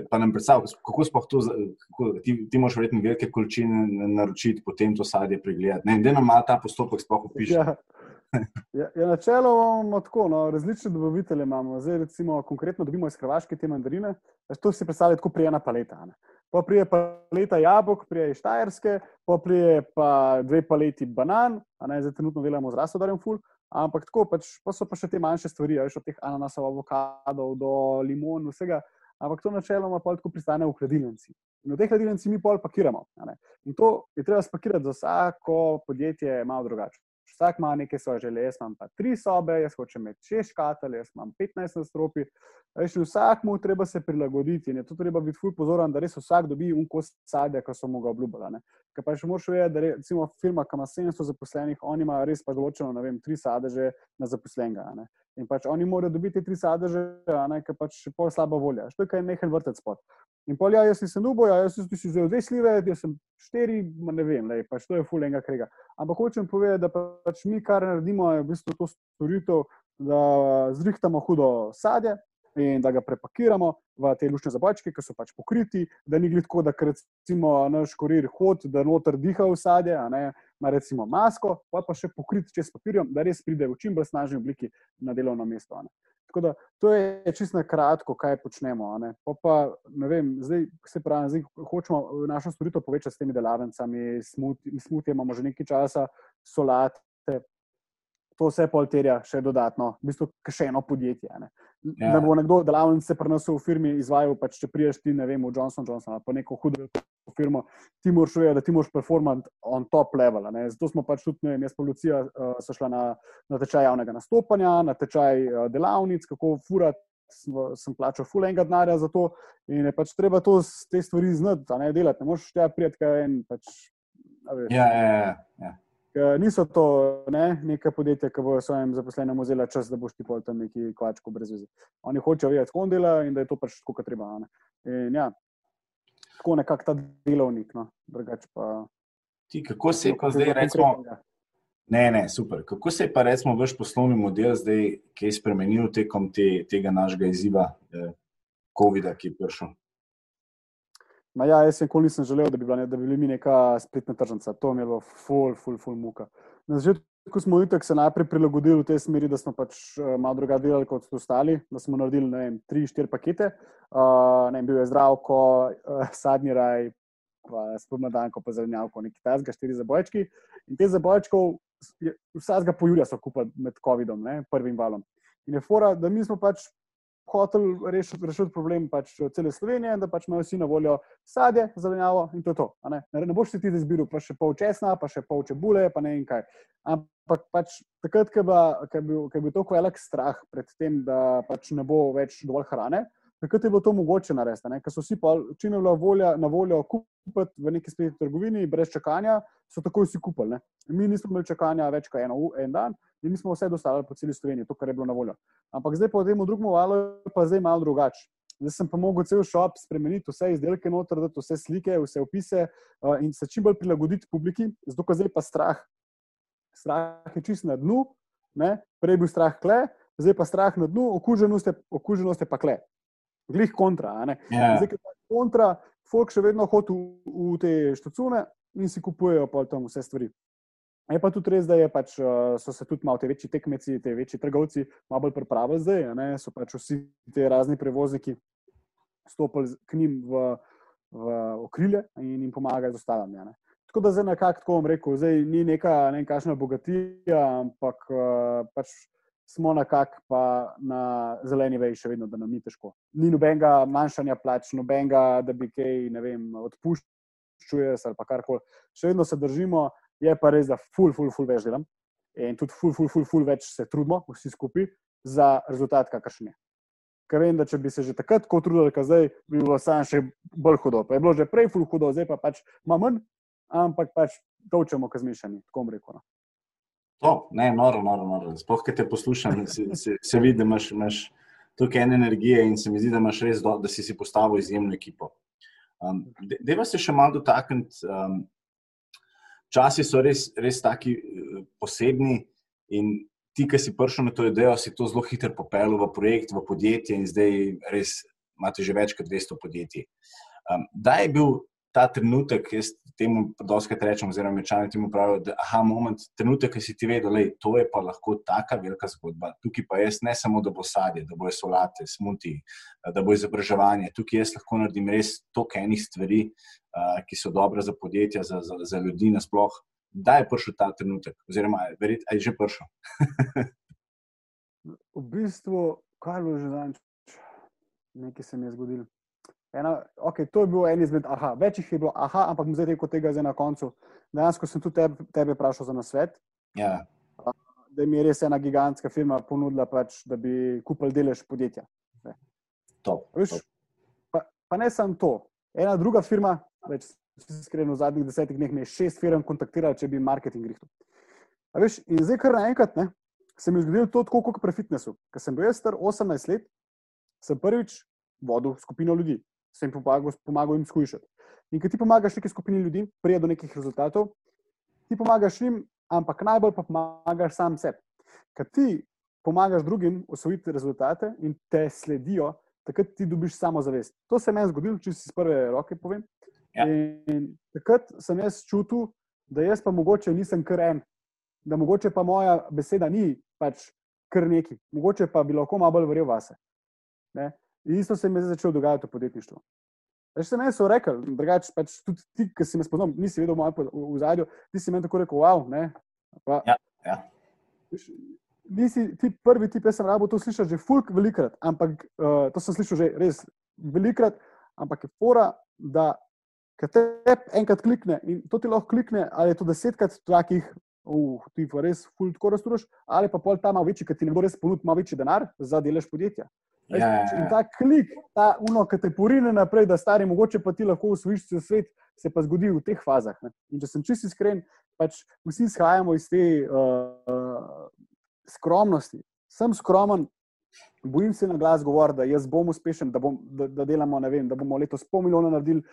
Pa nam predstavljamo, kako sploh to, kako, ti, ti moraš verjetno velike količine naročiti, potem to sadje pregledati. Da nam malo ta postopek sploh opiše. Ja. Ja, ja, načeloma imamo tako, no, različne dobavitelje imamo. Zdaj, recimo, konkretno dobimo iz Hrvaške te mandarine. To si predstavljate kot prijena paleta. Ne. Pa prije paleta jabolk, prije iz Štajerske, pa prije pa dve paleti banan, a ne zdaj trenutno delamo z rastodarjem ful. Ampak tako, pač, pa so pa še te manjše stvari, veš, od teh ananasov, avokadov do limon, vsega. Ampak to načeloma pa tako pristane v hladilnici. In v teh hladilnici mi pol pakiramo. In to je treba spakirati za vsako podjetje malo drugače. Vsak ima nekaj svoje želje, jaz imam pa tri sobe, jaz hočem imeti šest škatel, jaz imam 15 nastropi. Vsak mu treba se prilagoditi in je to treba biti fulj pozoren, da res vsak dobi un kos sadja, ki so mu ga obljubili. Ker pa še moraš vedeti, da recimo firma, ki ima 700 zaposlenih, oni imajo res pa določeno, ne vem, tri sadeže na zaposlenega. In pač oni morajo dobiti tri sadeže, ker pač je pol slaba volja. Što je kaj mehen vrtec pod. In pol, ja, jaz sem nubo, ja, jaz sem si vzel dve slive, jaz sem štiri, ne vem, lej, pač to je ful enega krega. Ampak hočem povedati, da pač mi, kar naredimo, je v bistvu to storitev, da zrihtamo hudo sadje, in da ga prepakiramo v te lušne zabojčke, ki so pač pokriti, da ni glitko, da recimo naš korir hod, da noter diha v sadje, ima recimo masko, pa pa še pokrit čez papirjem, da res pride v čim bolj snažni obliki na delovno mesto. Tako da to je čisto na kratko, kaj počnemo. Pa pa, ne vem, zdaj se pravi, zdaj hočemo našo storitev povečati s temi delavnicami, smuti imamo že nekaj časa, solate, to vse polterja še dodatno, v bistvu še eno podjetje. Ne. Ja. Da bo nekdo delavnice prenesel v firmi, izvajal, pač, če priješ ti, ne vem, v Johnson Johnson ali pa neko hudo firmo, ti moraš vedeti, da ti moraš performant on top level. Ne. Zato smo pač tudi, ne vem, jaz policija uh, so šla na, na tečaj javnega nastopanja, na tečaj uh, delavnic, kako furati. Sem plačal ful enega denarja za to, in je pač treba to, te stvari znati, da ne delati. Ne moreš tega prijeti, kaj en. Pač, ja, ja, ja. ja. Niso to ne, neka podjetja, ki bo svojim zaposlenim vzela čas, da boš ti pol tam neki kvačko brez veze. Oni hočejo vedeti, kako dela in da je to pač tako, kot treba. In, ja, tako nekako ta delovnik. No, pa, ti, kako se je pa zdaj, recimo, ne, ne, super. Kako se je pa, recimo, vaš poslovni model zdaj, ki je spremenil tekom te, tega našega izziva, eh, COVID-a, ki je prišel? Ma ja, jaz nikoli nisem želel, da bi, bila, da bi bili mi neka spletna tržnica. To mi je bilo ful, ful, ful muka. Na začetku smo itak se najprej prilagodili v tej smeri, da smo pač uh, malo drugače delali kot ostali, da smo naredili vem, tri, štiri pakete. Uh, ne, bil je zdravko, uh, sadni raj, pa spomladanko, pa zelenjavko, neki tazga, štiri zabojčki. In te zabojčkov, vsega pojurja so kupili med COVID-om, prvim valom. In je fora, da mi smo pač hotel rešiti, rešiti problem pač cele Slovenije, da pač imajo vsi na voljo sadje, zelenjavo in to je to. Ne? ne boš si ti izbiral, pa še pol česna, pa še pol čebule, pa ne vem kaj. Ampak pač takrat, ko je bil, bil tako velik strah pred tem, da pač ne bo več dovolj hrane. Takrat je bilo to mogoče narediti, ker so vsi, če je bila volja na voljo kupiti v neki spletni trgovini, brez čakanja, so takoj vsi kupili. Ne? Mi nismo imeli čakanja več kot eno, en dan, in mi smo vse dostavili po celi Sloveniji, to, kar je bilo na voljo. Ampak zdaj, po tem drugem valu, pa zdaj malo drugače. Zdaj sem pa mogel cel šop spremeniti, vse izdelke noter, dati vse slike, vse opise uh, in se čim bolj prilagoditi publiki, zato ker zdaj pa strah. Strah je čist na dnu, ne? prej je bil strah kle, zdaj pa strah na dnu, okuženost je, okuženost je pa kle. Glih kontra. Yeah. Zdaj, ki je kontra, folk še vedno hodi v, v te štacune in si kupujejo pa tam vse stvari. Je pa tudi res, da pač, uh, so se tudi malo te večji tekmeci, te večji trgovci, malo bolj pripravili zdaj. Ne? So pač vsi ti razni prevozniki stopili k njim v, v okrilje in jim pomagali z ostalimi. Tako da zdaj nekako tako bom rekel, zdaj ni neka nekakšna bogatija, ampak uh, pač smo nekako na zeleni veji še vedno, da nam ni težko. Ni nobenega manjšanja plač, nobenega, da bi kaj odpuščal ali pa karkoli. Še vedno se držimo je pa res, da ful, ful, ful več delam in tudi ful, ful, ful, ful več se trudimo, vsi skupaj, za rezultat, kakršen je. Ker vem, da če bi se že takrat tako trudili, kot zdaj, bi bilo samo še bolj hudo. Pa je bilo že prej ful hudo, zdaj pa pač imamo manj, ampak pač točemo, kaj zmišljeni, tako rekel. No. To, ne, noro, noro, noro. Sploh, ki te poslušam, se, se, se vidi, da imaš, imaš tukaj ene energije in se mi zdi, da imaš res, do, da si si postavil izjemno ekipo. Um, Deva se še malo dotakniti um, časi so res, res taki eh, posebni in ti, ki si prišel na to idejo, si to zelo hitro popeljal v projekt, v podjetje in zdaj res imate že več kot 200 podjetij. Um, da je bil ta trenutek, jaz temu doskrat rečem, oziroma mečani temu pravijo, da je moment, trenutek, ki si ti vedel, da to je pa lahko taka velika zgodba. Tukaj pa jaz ne samo, da bo sadje, da bo solate, smuti, da bo izobraževanje, tukaj jaz lahko naredim res toliko enih stvari, uh, ki so dobre za podjetja, za, za, za ljudi nasploh. Da je prišel ta trenutek, oziroma ali je že prišel? v bistvu, kaj je bilo že danes, nekaj se mi je zgodilo. Ena, okay, to je bil en izmed, aha, večjih je bilo, aha, ampak zdaj rekel tega zdaj na koncu. Dejansko sem tudi tebe, tebe vprašal za nasvet. Ja. Da mi je res ena gigantska firma ponudila, pač, da bi kupili delež podjetja. Top, Viš, top. Pa, pa ne samo to. Ena druga firma, več iskreno, v zadnjih desetih dneh me je šest firm kontaktirala, če bi marketing grihtel. In zdaj, kar naenkrat, se mi je zgodilo to, tako kot pri fitnessu. Ker sem bil star 18 let, sem prvič vodil skupino ljudi sem jim pomagal, pomagal jim skušati. In ko ti pomagaš neki skupini ljudi, prije do nekih rezultatov, ti pomagaš jim, ampak najbolj pa pomagaš sam sebi. Ker ti pomagaš drugim osvojiti rezultate in te sledijo, takrat ti dobiš samo zavest. To se je meni zgodilo, če si iz prve roke povem. Ja. In takrat sem jaz čutil, da jaz pa mogoče nisem kar en, da mogoče pa moja beseda ni pač kar neki, mogoče pa bi lahko malo bolj verjel vase. Ne? In isto se mi je začelo dogajati v podjetništvu. Reč se meni so rekli, drugače pač tudi ti, ki si me spoznal, nisi vedel moj v zadju, ti si meni tako rekel, wow, ne. Pa, ja, ja. Nisi ti prvi tip, jaz sem rabo to slišal že fulk velikrat, ampak uh, to sem slišal že res velikrat, ampak je fora, da te enkrat klikne in to ti lahko klikne, ali je to desetkrat takih, uh, ti pa res fulk tako razturaš, ali pa pol ta malo večji, ker ti ne bo res ponudil malo večji denar za delež podjetja. Ja, ja, ja. In ta klik, ta uno, ki te porine naprej, da stari, mogoče pa ti lahko usvojiš cel svet, se pa zgodi v teh fazah. Ne? In če sem čisto iskren, pač vsi izhajamo iz te uh, skromnosti. Sem skromen, bojim se na glas govoriti, da jaz bom uspešen, da, bom, da, da delamo, vem, da bomo letos pol milijona naredili.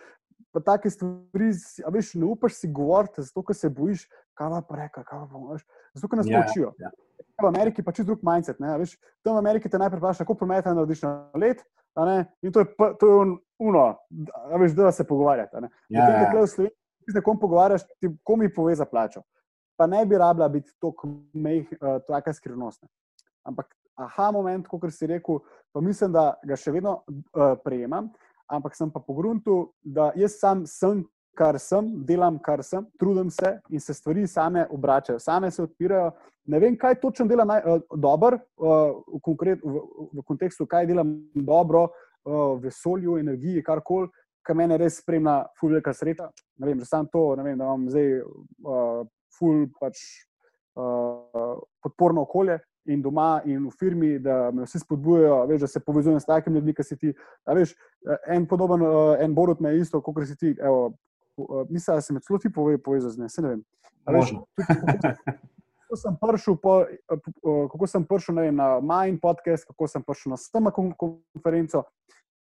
Pa take stvari, a veš, ne upaš si govoriti, zato ker se bojiš, kaj pa reka, kaj pa boš. Zato ker nas ja, učijo. Ja v Ameriki pa čist drug mindset. Veš, tam v Ameriki te najprej vprašajo, kako prometa narediš na let. In to je, to je uno, da, veš, da se pogovarjate. Ja, ja. Če se z nekom pogovarjaš, ti komi pove za plačo. Pa ne bi rabila biti tako uh, skrivnostna. Ampak, aha, moment, kot si rekel, pa mislim, da ga še vedno uh, prejemam, ampak sem pa pogruntu, da jaz sam sem kar sem, delam, kar sem, trudim se in se stvari same obračajo, same se odpirajo. Ne vem, kaj točno delam naj, uh, dobro, uh, v, konkret, v, v kontekstu, kaj delam dobro, uh, v vesolju, energiji, karkoli, kar mene res spremlja, fulveka sreča. Ne vem, že sam to, vem, da imam zdaj uh, ful pač uh, podporno okolje. In doma, in v firmi, da me vsi spodbujajo, veš, da se povezujem s takimi ljudmi, kot si ti. Veš, en podoben, en borut me je isto, kot si ti. Evo, uh, mislim, da se med celo ti pove, povezal z njim. Ne vem. Veš, kako sem prišel, po, uh, kako sem prišel vem, na Majn podcast, kako sem prišel na STM konferenco,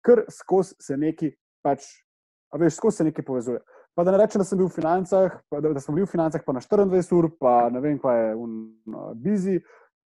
ker skozi se neki, pač, veš, skozi se neki povezuje. Pa da ne rečem, da sem bil v financah, da, da sem bil v financah, pa na 24 ur, pa ne vem, kaj je v uh, Bizi.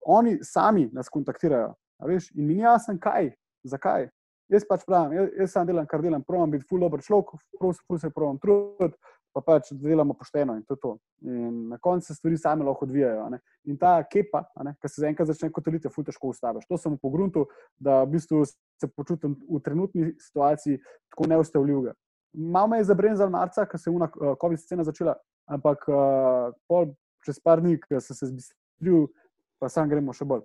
Oni sami nas kontaktirajo. In mi ni jasno, kaj, zakaj. Jaz pač pravim, jaz, jaz sam delam, kar delam, pravim biti ful dobro človek, ful se pravim truditi, pa pač delamo pošteno in to je to. In na koncu se stvari same lahko odvijajo. Ne? In ta kepa, ki se zaenkrat začne kot elite, fulj težko ustaviš. To sem po gruntu, da v bistvu se počutim v trenutni situaciji tako neustavljivega. Malo me je zabrenzel marca, ko se je ena uh, COVID scena začela, ampak uh, čez par dni, ko sem se zbistril, pa sam gremo še bolj.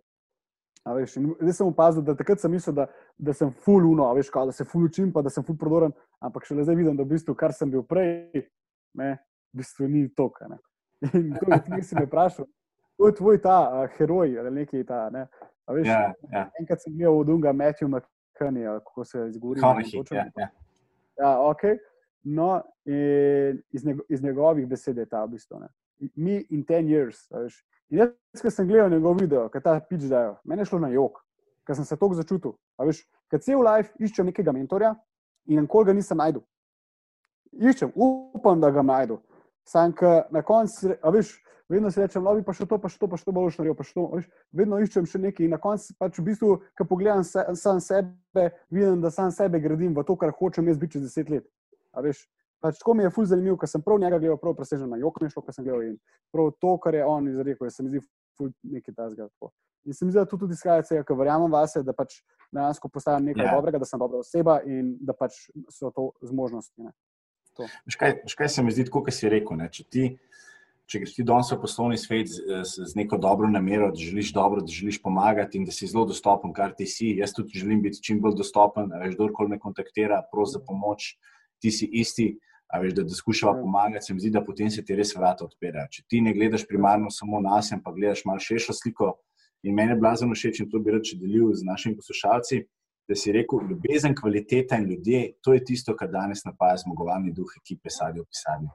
Veš, zdaj sem opazil, da takrat sem mislil, da, da sem full uno, veš, kao, da se full učim, pa da sem full prodoren, ampak šele zdaj vidim, da v bistvu, kar sem bil prej, ne, v bistvu ni to. In to je kar si me vprašal. To je tvoj ta uh, heroj ali nekaj ta. Ne. Veš, ja, ja. Enkrat sem imel od Dunga Matthew McCanny, kako se izgovori. Ja, ja. ja, ok. No, iz, njego, iz njegovih besed je ta v bistvu. Ne. Me in ten years. Veš, In jaz, ki sem gledal njegov video, ki ta pič dajo, meni je šlo na jog, ker sem se tako začutil. Ker cel life iščem nekega mentorja in nikoli ga nisem najdel. Iščem, upam, da ga najdem. Sam, ki na koncu, veš, vedno si rečem, no, pa še to, pa še to, pa še to, boš naredil, pa še to. Veš, vedno iščem še nekaj in na koncu pač v bistvu, ko pogledam se, sam sebe, vidim, da sam sebe gradim v to, kar hočem jaz biti čez deset let. Veš, pač tako mi je ful zanimiv, ker sem prav njega gledal, prav presežen na jok, nešlo, kar sem gledal in prav to, kar je on izrekel, se mi zdi ful nekaj tazga. In se mi zdi, da to tudi izhaja, ker verjamem vase, da pač dejansko postajam nekaj yeah. Ja. dobrega, da sem dobra oseba in da pač so to zmožnosti. Veš kaj, kaj se mi zdi, kot si rekel, ne? če ti. Če greš ti danes v poslovni svet z, z, neko dobro namero, da želiš dobro, da želiš pomagati in da si zelo dostopen, kar ti si, jaz tudi želim biti čim bolj dostopen. Veš, kdorkoli me kontaktira, prosi za pomoč, ti si isti. A veš, da, da skušava ja. pomagati, se mi zdi, da potem se ti res vrata odpirajo. Če ti ne gledaš primarno samo na sebe, pa gledaš malo širšo sliko. In meni je blazno všeč in to bi rad delil z našimi poslušalci, da si rekel, ljubezen, kvaliteta in ljudje, to je tisto, kar danes napaja zmagovalni duh ekipe Sadi v pisanju.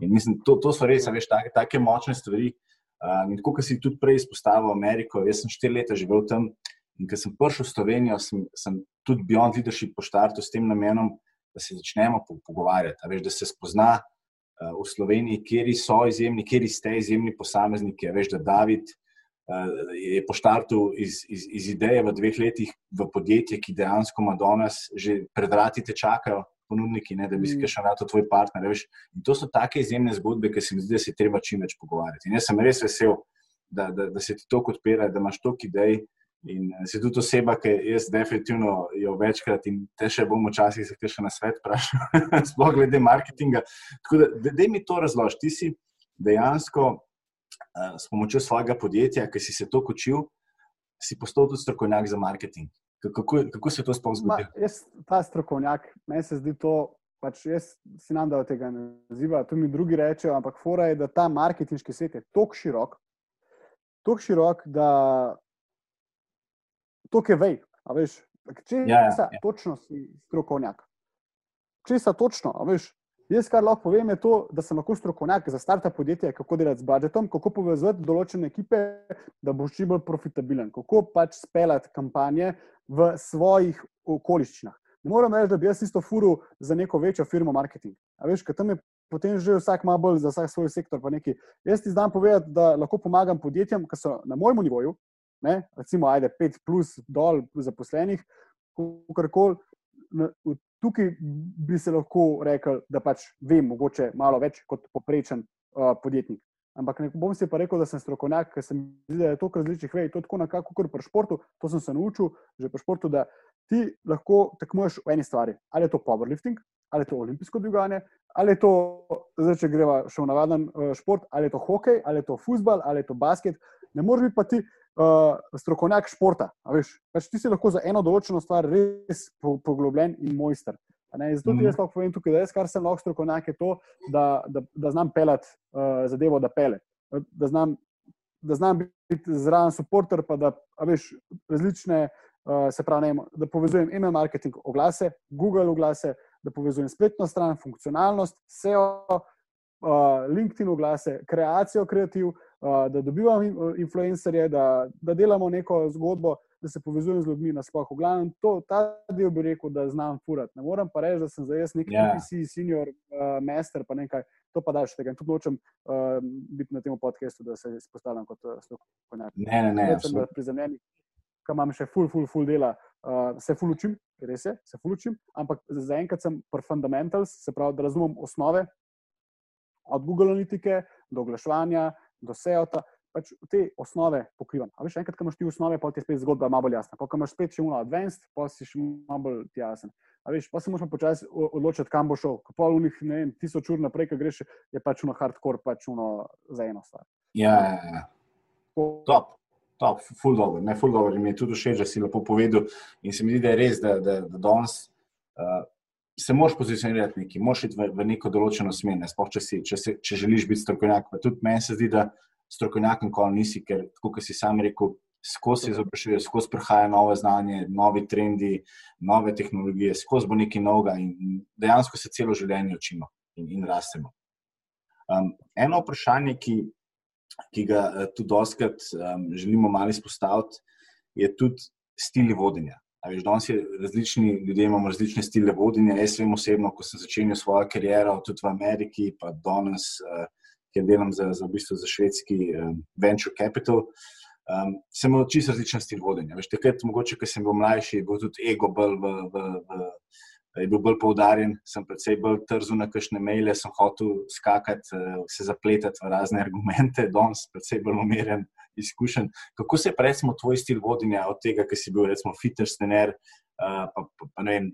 In mislim, to, to so res, veš, take, take močne stvari. Um, in kot si tudi prej izpostavil Ameriko, jaz sem štiri leta živel tam in ker sem prišel v Slovenijo, sem, sem tudi Beyond Leadership poštartil s tem namenom, da se začnemo pogovarjati, veš, da se spozna uh, v Sloveniji, kje so izjemni, kje ste izjemni posamezniki. Veš, da David uh, je poštartil iz, iz, iz ideje v dveh letih v podjetje, ki dejansko ima danes že predrati te čakajo. Ponudniki, ne, da bi si še nato tvoj partner. Veš. In to so take izjemne zgodbe, ki se mi zdi, da se treba čim več pogovarjati. In jaz sem res vesel, da, da, da se ti to odpira, da imaš toliko idej, In eh, si tudi oseba, ki jaz definitivno jo večkrat in te še bom včasih se še na svet vprašal, sploh glede marketinga. Tako da, da, da mi to razloži. Ti si dejansko uh, s pomočjo svojega podjetja, ki si se to učil, si postal tudi strokovnjak za marketing. Kako, kako se je to sploh zgodilo? Jaz, ta strokovnjak, meni se zdi to. Pač jaz si nam da tega ne naziva, to mi drugi rečejo, ampak fora je, da ta marketinški svet je tako širok, tako širok, da to, ki vej. Veš, če ja, ja, ja. točno si strokovnjak. Če si točno, veš, jaz kar lahko povem, je to, da sem lahko strokovnjak za starta podjetje, kako delati z budžetom, kako povezati določene ekipe, da boš čim bolj profitabilen, kako pač speljati kampanje v svojih okoliščinah. Ne moram reči, da bi jaz isto furu za neko večjo firmo marketing. A veš, ker tam je potem že vsak malo bolj za vsak svoj sektor. Jaz ti znam povedati, da lahko pomagam podjetjem, ki so na mojem nivoju, ne? recimo, ajde, pet plus dol, zaposlenih, kakorkoli. Tukaj bi se lahko rekel, da pač vem, mogoče malo več kot poprečen uh, podjetnik. Ampak ne bom si pa rekel, da sem strokovnjak, ker sem videl, da je to različnih vej. To je tako nekako kot pri športu, to sem se naučil že pri športu, da ti lahko tekmuješ v eni stvari. Ali je to powerlifting, ali je to olimpijsko dviganje, ali je to, zdaj, če greva še v navaden uh, šport, ali je to hokej, ali je to futbal, ali je to basket. Ne moreš biti pa ti uh, strokovnjak športa. Pač ti si lahko za eno določeno stvar res poglobljen in mojster. Zato ti jaz lahko povem tukaj, da jaz, kar sem lahko strokovnjak, je to, da, da, da znam pelati uh, zadevo, da pele. Da znam, da znam biti zraven supporter, pa da veš različne. Uh, se pravi, ne, da povezujem email marketing, oglase, Google oglase, da povezujem spletno stran, funkcionalnost, SEO, uh, LinkedIn oglase, kreacijo kreativ, uh, da dobivam influencerje, da, da delamo neko zgodbo, da se povezujem z ljudmi na splošno. V glavnem, to, ta del bi rekel, da znam furati. Ne morem pa reči, da sem zdaj nek yeah. Ja. PC, senior, uh, master, pa nekaj. To pa daš tega. In tudi hočem uh, biti na tem podkastu, da se izpostavljam kot uh, strokovnjak. Ne, ne, ne. Sem prizemljen, kam imam še full, full, full dela. Uh, se full učim, res je, se full učim, ampak zaenkrat sem pri fundamentals, se pravi, da razumem osnove, od Google Analytike do oglaševanja, do SEO-ta. Pač te osnove pokrivam. A veš, enkrat, ko imaš ti osnove, pa ti je spet zgodba malo bolj jasna. Pa, ko imaš spet še uno advanced, pa si še malo bolj jasen. A veš, pa se moraš počasi odločiti, kam bo šel. Ko pol unih, ne vem, tisoč ur naprej, ko greš, je pač uno hardcore, pač uno za eno stvar. Ja, ja, ja. Top. Top, full dobro, ne full dobro, mi je tudi všeč, da si lepo povedal. In se mi zdi, da je res, da, da, da danes uh, se moraš pozicionirati neki, moraš iti v, v neko določeno smer, ne sploh, če, si, če, se, če želiš biti strokovnjak. Tudi meni se zdi, da strokovnjak nikoli nisi, ker, kot si sam rekel, skozi izobražuje, skozi prihaja nove znanje, novi trendi, nove tehnologije, skozi bo nekaj novega in dejansko se celo življenje učimo in, in rastemo. Um, eno vprašanje, ki, ki ga uh, tudi doskrat um, želimo malo izpostaviti, je tudi stil vodenja. Veš, danes je različni ljudje, imamo različne stile vodenja. Jaz vem osebno, ko sem začel svojo kariero, tudi v Ameriki, pa danes, uh, kjer delam za, za, v bistvu za švedski um, venture capital, um, sem imel čisto različen stil vodenja. Veš, takrat, mogoče, ker sem bil mlajši, je bil tudi ego bolj, v, v, v, je bil bolj poudarjen, sem predvsej bolj trzel na kakšne maile, sem hotel skakati, uh, se zapletati v razne argumente, danes predvsej bolj umirjen izkušenj. Kako se je, recimo, tvoj stil vodenja od tega, ki si bil, recimo, fitness trener, uh, pa, pa, pa ne vem,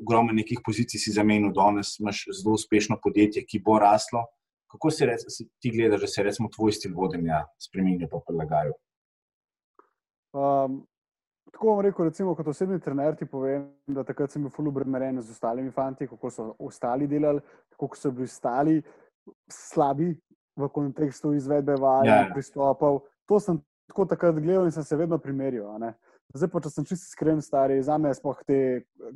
ogromno nekih pozicij si zamenil, danes imaš zelo uspešno podjetje, ki bo raslo. Kako se rec, ti gledaš, da se recimo, tvoj stil vodenja spremenil, pa prilagajal? Um, tako bom rekel, recimo, kot osebni trener ti povem, da takrat sem bil fulubren z ostalimi fanti, kako so ostali delali, kako so bili ostali slabi v kontekstu izvedbe vaj, ja. pristopov to sem tako takrat gledal in sem se vedno primerjal. Zdaj, pa, če sem čisto iskren, stari, za me sploh te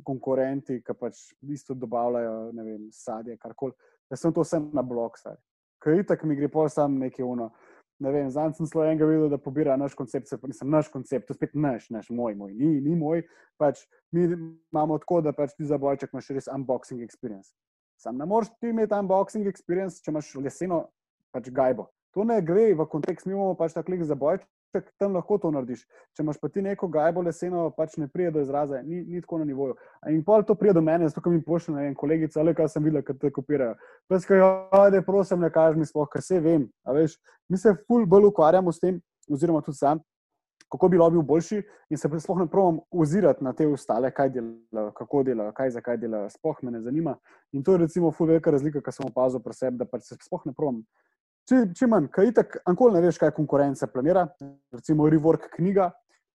konkurenti, ki pač bistvu dobavljajo vem, sadje, karkoli, da sem to vse na blok, stari. Kaj itak mi gre pol sam nekaj uno. Ne vem, zdaj sem zelo enega videl, da pobira naš koncept, se pa nisem naš koncept, to spet naš, naš, moj, moj, ni, ni moj. Pač, mi imamo tako, da pač ti za bojček imaš res unboxing experience. Sam ne moreš ti imeti unboxing experience, če imaš leseno pač gajbo. To ne gre v kontekst, mi imamo pač ta klik za boj, če tam lahko to narediš. Če imaš pa ti neko gajbo leseno, pač ne pride do izraza, ni, ni tako na nivoju. In pol to pride do mene, zato mi pošlje, ne vem, kolegica, ali kaj sem videl, kad te kopirajo. Peskajo, ajde, prosim, ne kaži mi sploh, kaj se vem. Mi se ful bolj ukvarjamo s tem, oziroma tudi sam, kako bi bil boljši in se sploh ne provam ozirati na te ostale, kaj delajo, kako delajo, kaj za kaj delajo, sploh me ne zanima. In to je recimo ful velika razlika, kar sem opazil pri sebi, da pač se sploh ne provam čim manj, kaj itak, ankoli ne veš, kaj konkurence planira, recimo Rework knjiga,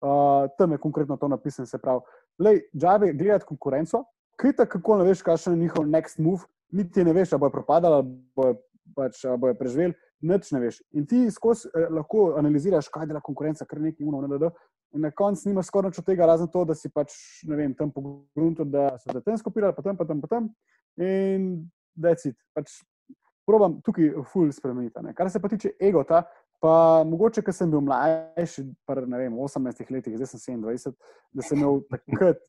uh, tam je konkretno to napisano, se pravi, lej, džabe gledati konkurenco, kaj itak, kako ne veš, kakšen je njihov next move, niti ne veš, ali bojo propadali, ali bojo, pač, bojo preživeli, nič ne veš. In ti skozi eh, lahko analiziraš, kaj dela konkurenca, kar nekaj uno, ne da. In na koncu nimaš skoraj nič od tega, razen to, da si pač, ne vem, tam pogledal, da so se tam skopirali, pa tam, pa tam, pa tam. In da je cit. Pač probam tukaj ful spremeniti. Ne. Kar se pa tiče egota, pa mogoče, ker sem bil mlajši, pri 18 letih, zdaj sem 27, da sem imel takrat,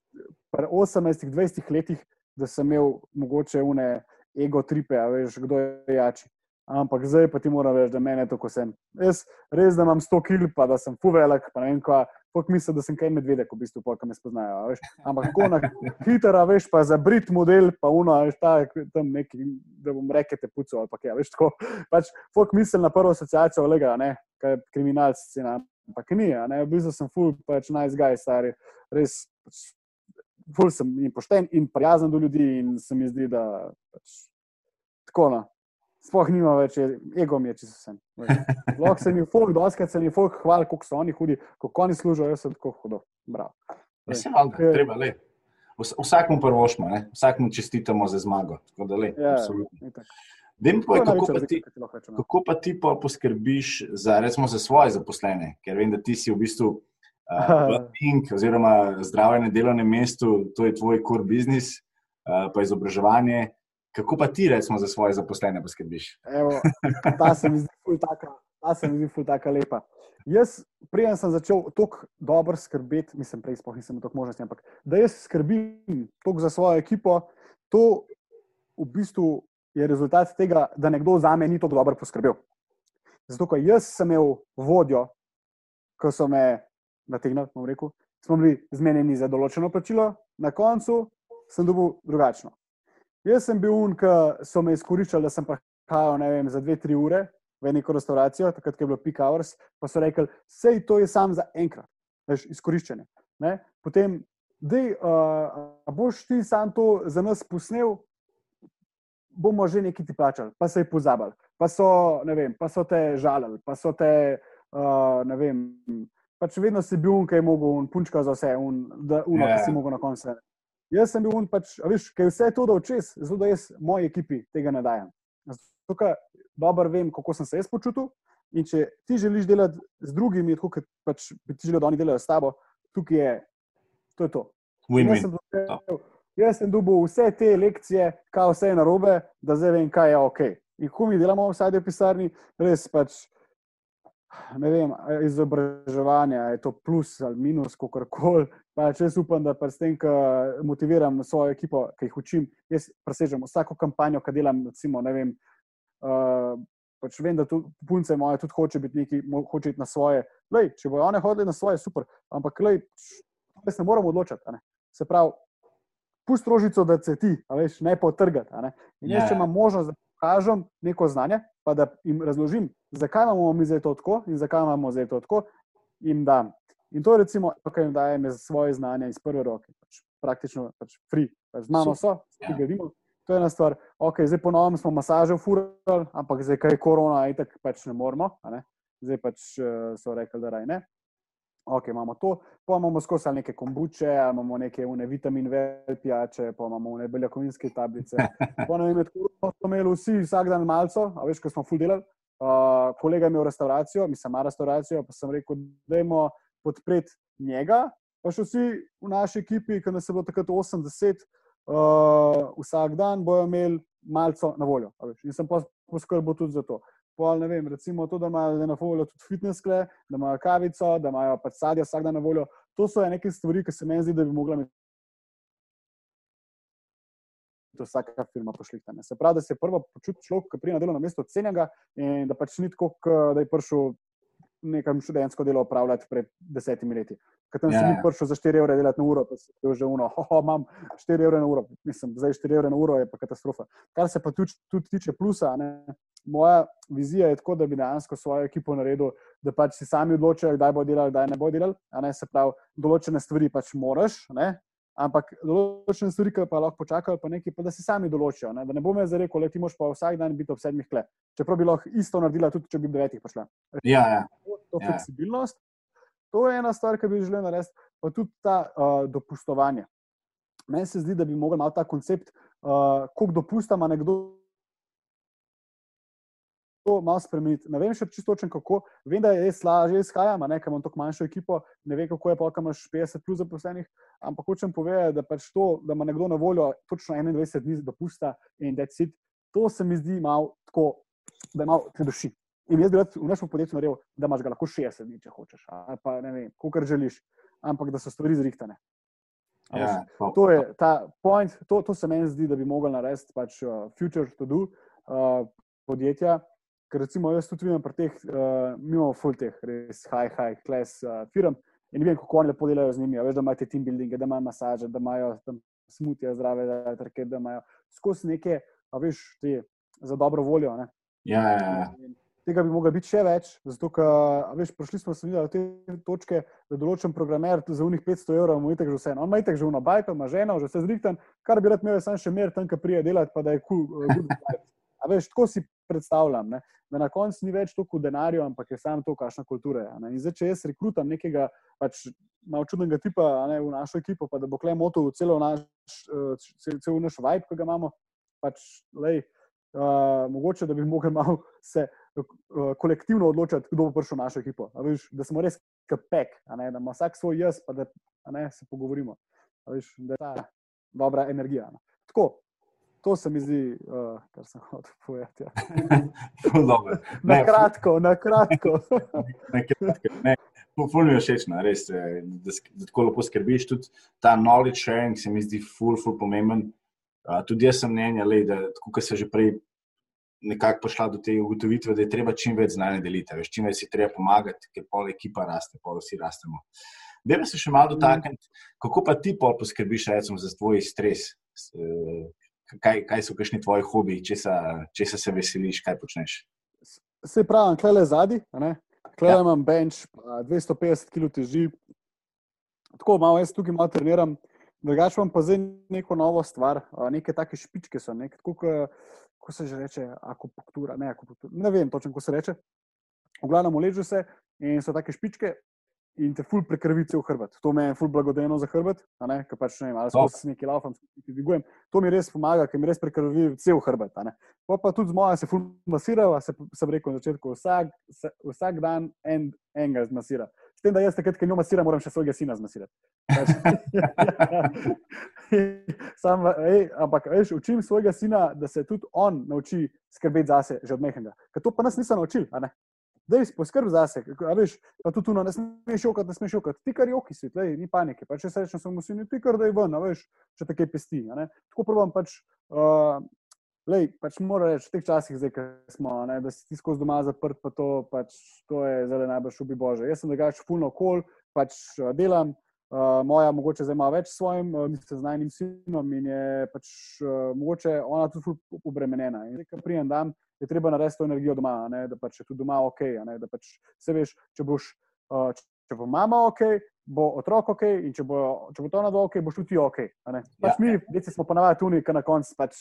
pri 18-20 letih, da sem imel mogoče une ego tripe, veš, kdo je jači. Ampak zdaj pa ti moram reči, da meni je to, ko sem. Jaz res, da imam 100 kil, pa da sem fuvelik, pa ne vem, kaj. Fok misli, da sem kaj medvedek, v bistvu, pa me spoznajo. Veš. Ampak tako na hitro, veš, pa za brit model, pa uno, veš, ta, tam neki, da bom rekel, te puco ali pa kaj. Veš, tako. Pač, fok misli na prvo asociacijo, lega, ne, kaj kriminalci si na. Ampak ni, ne, v bistvu sem full, pač nice guy, stari. Res, pač, full sem in pošten in prijazen do ljudi in se mi zdi, da pač, tako na. No sploh nima več, ego mi je, če sem. Lahko se mi folk, doskrat se mi folk hvali, koliko so oni hudi, kako oni služijo, jaz sem tako hudo. Ja, se vam treba, le. Vsakmu prvošmo, ne? vsakmu čestitamo za zmago. Da, le, ja, Povej, kako, pa ti, kako pa ti pa poskrbiš za, recimo, za svoje zaposlene? Ker vem, da ti si v bistvu uh, pink, oziroma zdravljenje delovnem mestu, to je tvoj core business, uh, pa izobraževanje. Kako pa ti, recimo, za svoje zaposlene poskrbiš? Evo, ta se mi zdi ful taka, ta se mi zdi ful taka lepa. Jaz, prej sem začel tako dobro skrbeti, mislim, prej sploh nisem imel toliko možnosti, ampak da jaz skrbim toliko za svojo ekipo, to v bistvu je rezultat tega, da nekdo za me ni tako dobro poskrbel. Zato, ker jaz sem imel vodjo, ko so me nategnili, bom rekel, smo bili zmenjeni za določeno plačilo, na koncu sem dobil drugačno. Jaz sem bil un, ki so me izkoriščali, da sem ne vem, za dve, tri ure v neko restauracijo, takrat je bilo peak hours, pa so rekli, sej to je sam za enkrat, veš, izkoriščanje. Ne? Potem, da uh, boš ti sam to za nas posnel, bomo že nekaj ti plačali, pa se je pozabil, pa so, vem, pa so te žalili, pa so te, uh, ne vem, pač vedno si bil un, ki je mogel, un punčka za vse, un, da uno, yeah. ki si ja. mogel na koncu. Jaz sem bil un, pač, veš, ker vse to da očes, zato da jaz moji ekipi tega ne dajem. Tukaj dobro vem, kako sem se jaz počutil. In če ti želiš delati z drugimi, tako kot pač bi ti želel, da oni delajo s tabo, tukaj je to. Je to. Win -win. Jaz sem, jaz sem dobil vse te lekcije, kaj vse je narobe, da zdaj vem, kaj je ok. In ko mi delamo v sadju pisarni, res pač. Ne vem, izobraževanje je to plus ali minus, kako koli. Če jaz upam, da s tem, ko motiviram svojo ekipo, ki jih učim, jaz presežem vsako kampanjo, ki delam. Recimo, vem, uh, pač vem, da tudi punce moje tudi hoče biti neki, hoče iti na svoje. Lej, če bojo one hodili na svoje, super. Ampak lej, jaz ne moram odločiti. Ne? Se pravi, pusti rožico, da se ti, veš, ne pa trgati. In jaz, če ja. imam možnost, da pokažem neko znanje, pa da jim razložim, zakaj imamo mi zdaj to tako in zakaj imamo zdaj to tako, jim dam. In to je recimo, kar jim dajem za svoje znanje iz prve roke, pač praktično pač free. Pač znano so, ki ja. ga vidimo. To je ena stvar. Okay, zdaj ponovno smo masaže ufurali, ampak zdaj, kaj je korona, itak pač ne moramo. Ne? Zdaj pač uh, so rekli, da raj ne. Ok, imamo to, pa imamo skozi neke kombuče, imamo neke une vitamin V pijače, pa imamo une beljakovinske tablice. Pa ne vem, kako smo imeli vsi vsak dan malco, a veš, ko smo full delali. Uh, kolega je imel restauracijo, mi sama restauracijo, pa sem rekel, da dajmo podpreti njega, pa še vsi v naši ekipi, ki nas je bilo takrat 80, uh, vsak dan bojo imeli malce na voljo. In sem poskrbel tudi za to. Pol, vem, recimo to, da imajo na voljo tudi fitness kle, da imajo kavico, da imajo pač sadje vsak dan na voljo. To so neke stvari, ki se meni zdi, da bi mogla imeti. To vsaka firma pošlihta. Se pravi, da se prvo počuti človek, ki pride na delovno mesto cenjega in da pač ni tako, da je prišel nekam študentsko delo opravljati pred desetimi leti. Ker tam ja, sem ja. prišel za 4 evre delati na uro, pa je že uno, oh, imam 4 evre na uro, mislim, zdaj 4 evre na uro je pa katastrofa. Kar se pa tudi, tudi tiče plusa, ne? Moja vizija je tako, da bi dejansko svojo ekipo naredil, da pač si sami odločajo, kdaj bo delal, kdaj ne bo delal. Ne? Se pravi, določene stvari pač moraš, ne? ampak določene stvari, ki pa lahko počakajo, pa nekaj, pa da si sami določijo. Ne? Da ne bom jaz rekel, da ti moš pa vsak dan biti ob sedmih kle. Čeprav bi lahko isto naredila, tudi če bi ob devetih prišla. Ja, ja. To ja. fleksibilnost. To je ena stvar, ki bi želel narediti, pa tudi ta uh, dopustovanje. Meni se zdi, da bi lahko ta koncept, uh, koliko dopusta ima nekdo to malo spremeniti. Ne vem še čisto točno kako, vem, da je slažje izhajati, ker imam tako manjšo ekipo, ne vem, kako je pa, kam imaš 50 plus zaposlenih, ampak hočem povedati, da pač to, da ima nekdo na voljo točno 21 dni dopusta in da je to se mi zdi malo tako, da je malo te duši. In jaz bi rad v našem podjetju naredil, da imaš ga lahko 60 dni, če hočeš, ali pa ne vem, kar želiš, ampak da so stvari zrihtane. Ja, to je ta point, to, to se meni zdi, da bi mogli narediti pač uh, future to do uh, podjetja. Ker recimo jaz tudi vidim pri teh, uh, mimo full teh, res high, high class uh, firm in ne vem, kako oni lepo delajo z njimi. Veš, da imajo team building, da imajo masaže, da imajo tam smutje, zdrave, da, trke, da imajo skozi neke, a veš, te za dobro voljo. Ja, ja, ja. Tega bi moglo biti še več, zato ker prišli smo se do te točke, da določen programer za unih 500 evrov ima itek že vse. On ima itek že uno bajko, ima ženo, že vse zrihtan, kar bi rad imel, sam še mer tam, ki prije delati, pa da je kul. Cool, uh, veš, tako si predstavljam, ne? da na koncu ni več toliko denarja, ampak je samo to, kakšna kultura je. In zdaj, če jaz rekrutam nekega pač, malo čudnega tipa ne, v našo ekipo, pa da bo klem motil celo naš, uh, cel, cel naš vibe, ki ga imamo, pač, lej, uh, mogoče da bi mogli malo se uh, kolektivno odločiti, kdo bo prišel v našo ekipo. Veš, da smo res kapek, da ima vsak svoj jaz, pa da ne, se pogovorimo. Veš, da je ta dobra energija. Ne. Tako, To se mi zdi, uh, kar sem hotel povedati. Ja. na kratko, na kratko. Ful mi je všeč, no, res, eh, da, da tako lepo skrbiš. Tudi ta knowledge sharing se mi zdi ful, ful pomemben. Uh, tudi jaz sem mnenja, le, da kot se že prej nekako prišla do te ugotovitve, da je treba čim več znanja deliti, veš, čim več si treba pomagati, ker pol ekipa raste, pol vsi rastemo. Dej se še malo dotakniti, kako pa ti pol poskrbiš recimo, za tvoj stres. Kaj, kaj so kakšni tvoji hobiji, če se veseliš, kaj počneš. Se pravi, klej le zadnji, klej ja. imam bench, 250 kg teži. Tako malo jaz tukaj malo treniram, drugače imam pa zdaj neko novo stvar, neke take špičke so, nek, tako, ko se že reče, akupunktura, ne, akupunktura, ne vem točno, kako se reče. V glavnem, ležu se in so take špičke, in te ful prekrvice v hrbet. To me je ful blagodejno za hrbet, ker pač ne vem, ali no. se nekaj laufam, nekaj dvigujem. To mi res pomaga, ker mi res prekrvi cel hrbet. Pa, pa tudi z moja se ful masira, se, sem rekel na začetku, vsak, vsak dan en, enega zmasira. S tem, da jaz takrat, ko njo masiram, moram še svojega sina zmasirati. Sam, ej, ampak veš, učim svojega sina, da se tudi on nauči skrbeti zase, že od mehanga. Ker to pa nas niso naučili da je poskrb za sebe. Veš, pa tudi tu, ne smeš šokati, ne smeš šokati. Ti kar je oki svet, lej, ni panike. Pa če se rečeš, samo si ti kar da je ven, veš, če te kaj pesti. Tako probam pač. Uh, Lej, pač mora reči, v teh časih, zdaj, smo, ne, da si ti skozi doma zaprt, pa to, pač, to je zelo najbolj šubi Bože. Jaz sem drugače puno okol, pač delam, uh, moja mogoče zdaj ima več s svojim, uh, mislim, z najnim sinom in je pač uh, mogoče ona tudi obremenjena. In ko prijem dan, je treba narediti to energijo doma, ne, da pač je tudi doma ok. Ne, da pač se veš, če boš. Uh, Če bo mama ok, bo otrok ok, in če bo, če bo to na dol ok, boš tudi ti ok. Pač ja. Mi, deci smo ponavadi tuni, ki na koncu, pač,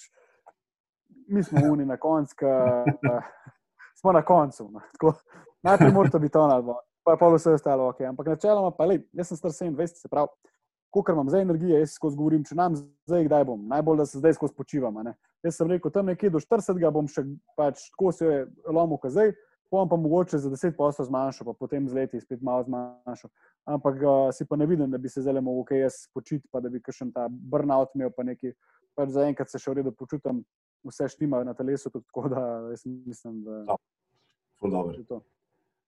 mi smo uni na koncu, uh, smo na koncu. No. Najprej mora to biti to, pa je pa vse ostalo ok. Ampak načeloma, pa le, jaz sem star 27, se pravi koliko imam zdaj energije, jaz skozi govorim, če nam zdaj, kdaj bom, najbolj da se zdaj skozi počivam. Jaz sem rekel, tam nekje do 40 bom še pač tako se lomil, kot zdaj, pojem pa mogoče za 10 posto zmanjšal, pa potem z leti spet malo zmanjšal. Ampak uh, si pa ne vidim, da bi se zdaj lahko okay, jaz počit, pa da bi kakšen ta burnout imel, pa neki, pač za enkrat se še v redu počutim, vse štima na telesu, tako da jaz mislim, da je to.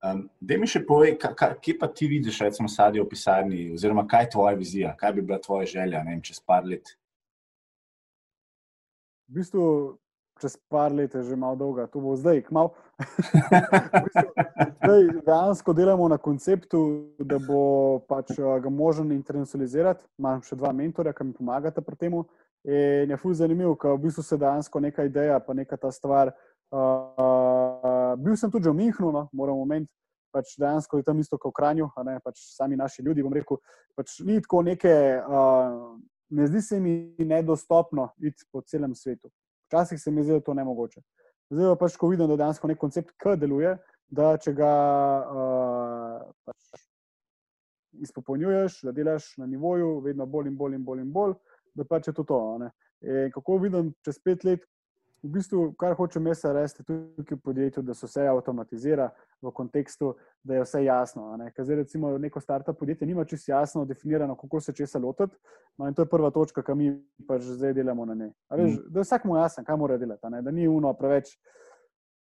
Um, da mi še povej, kje pa ti vidiš, recimo, sadje v pisarni, oziroma kaj je tvoja vizija, kaj bi bila tvoja želja, ne vem, čez par let. V bistvu, čez par let je že malo dolga, to bo zdaj, kmalo. zdaj dejansko delamo na konceptu, da bo pač ga možen internacionalizirati. Imam še dva mentorja, ki mi pomagata pri tem. In je fulj zanimivo, ker v bistvu se dejansko neka ideja, pa neka ta stvar. Uh, bil sem tudi v Münchnu, no, moram omeniti, pač dejansko je tam isto kot v Kranju, ne, pač sami naši ljudje. Rekel, pač ni tako neke, uh, ne zdi se mi nedostopno iti po celem svetu. Včasih se mi zdi, da je to nemogoče. Zdaj pa pač, ko vidim, da dejansko nek koncept K deluje, da če ga uh, pač izpopolnjuješ, da delaš na nivoju, vedno bolj in bolj in bolj in bolj, da pač je to to. Kako vidim čez pet let, v bistvu, kar hočem jaz reči, tudi v podjetju, da se vse avtomatizira v kontekstu, da je vse jasno. Ker zdaj, recimo, neko startup podjetje nima čisto jasno definirano, kako se česa lotiti. No, in to je prva točka, ki mi pač zdaj delamo na njej. Mm. Da je vsakmu jasno, kaj mora delati, da ni uno preveč.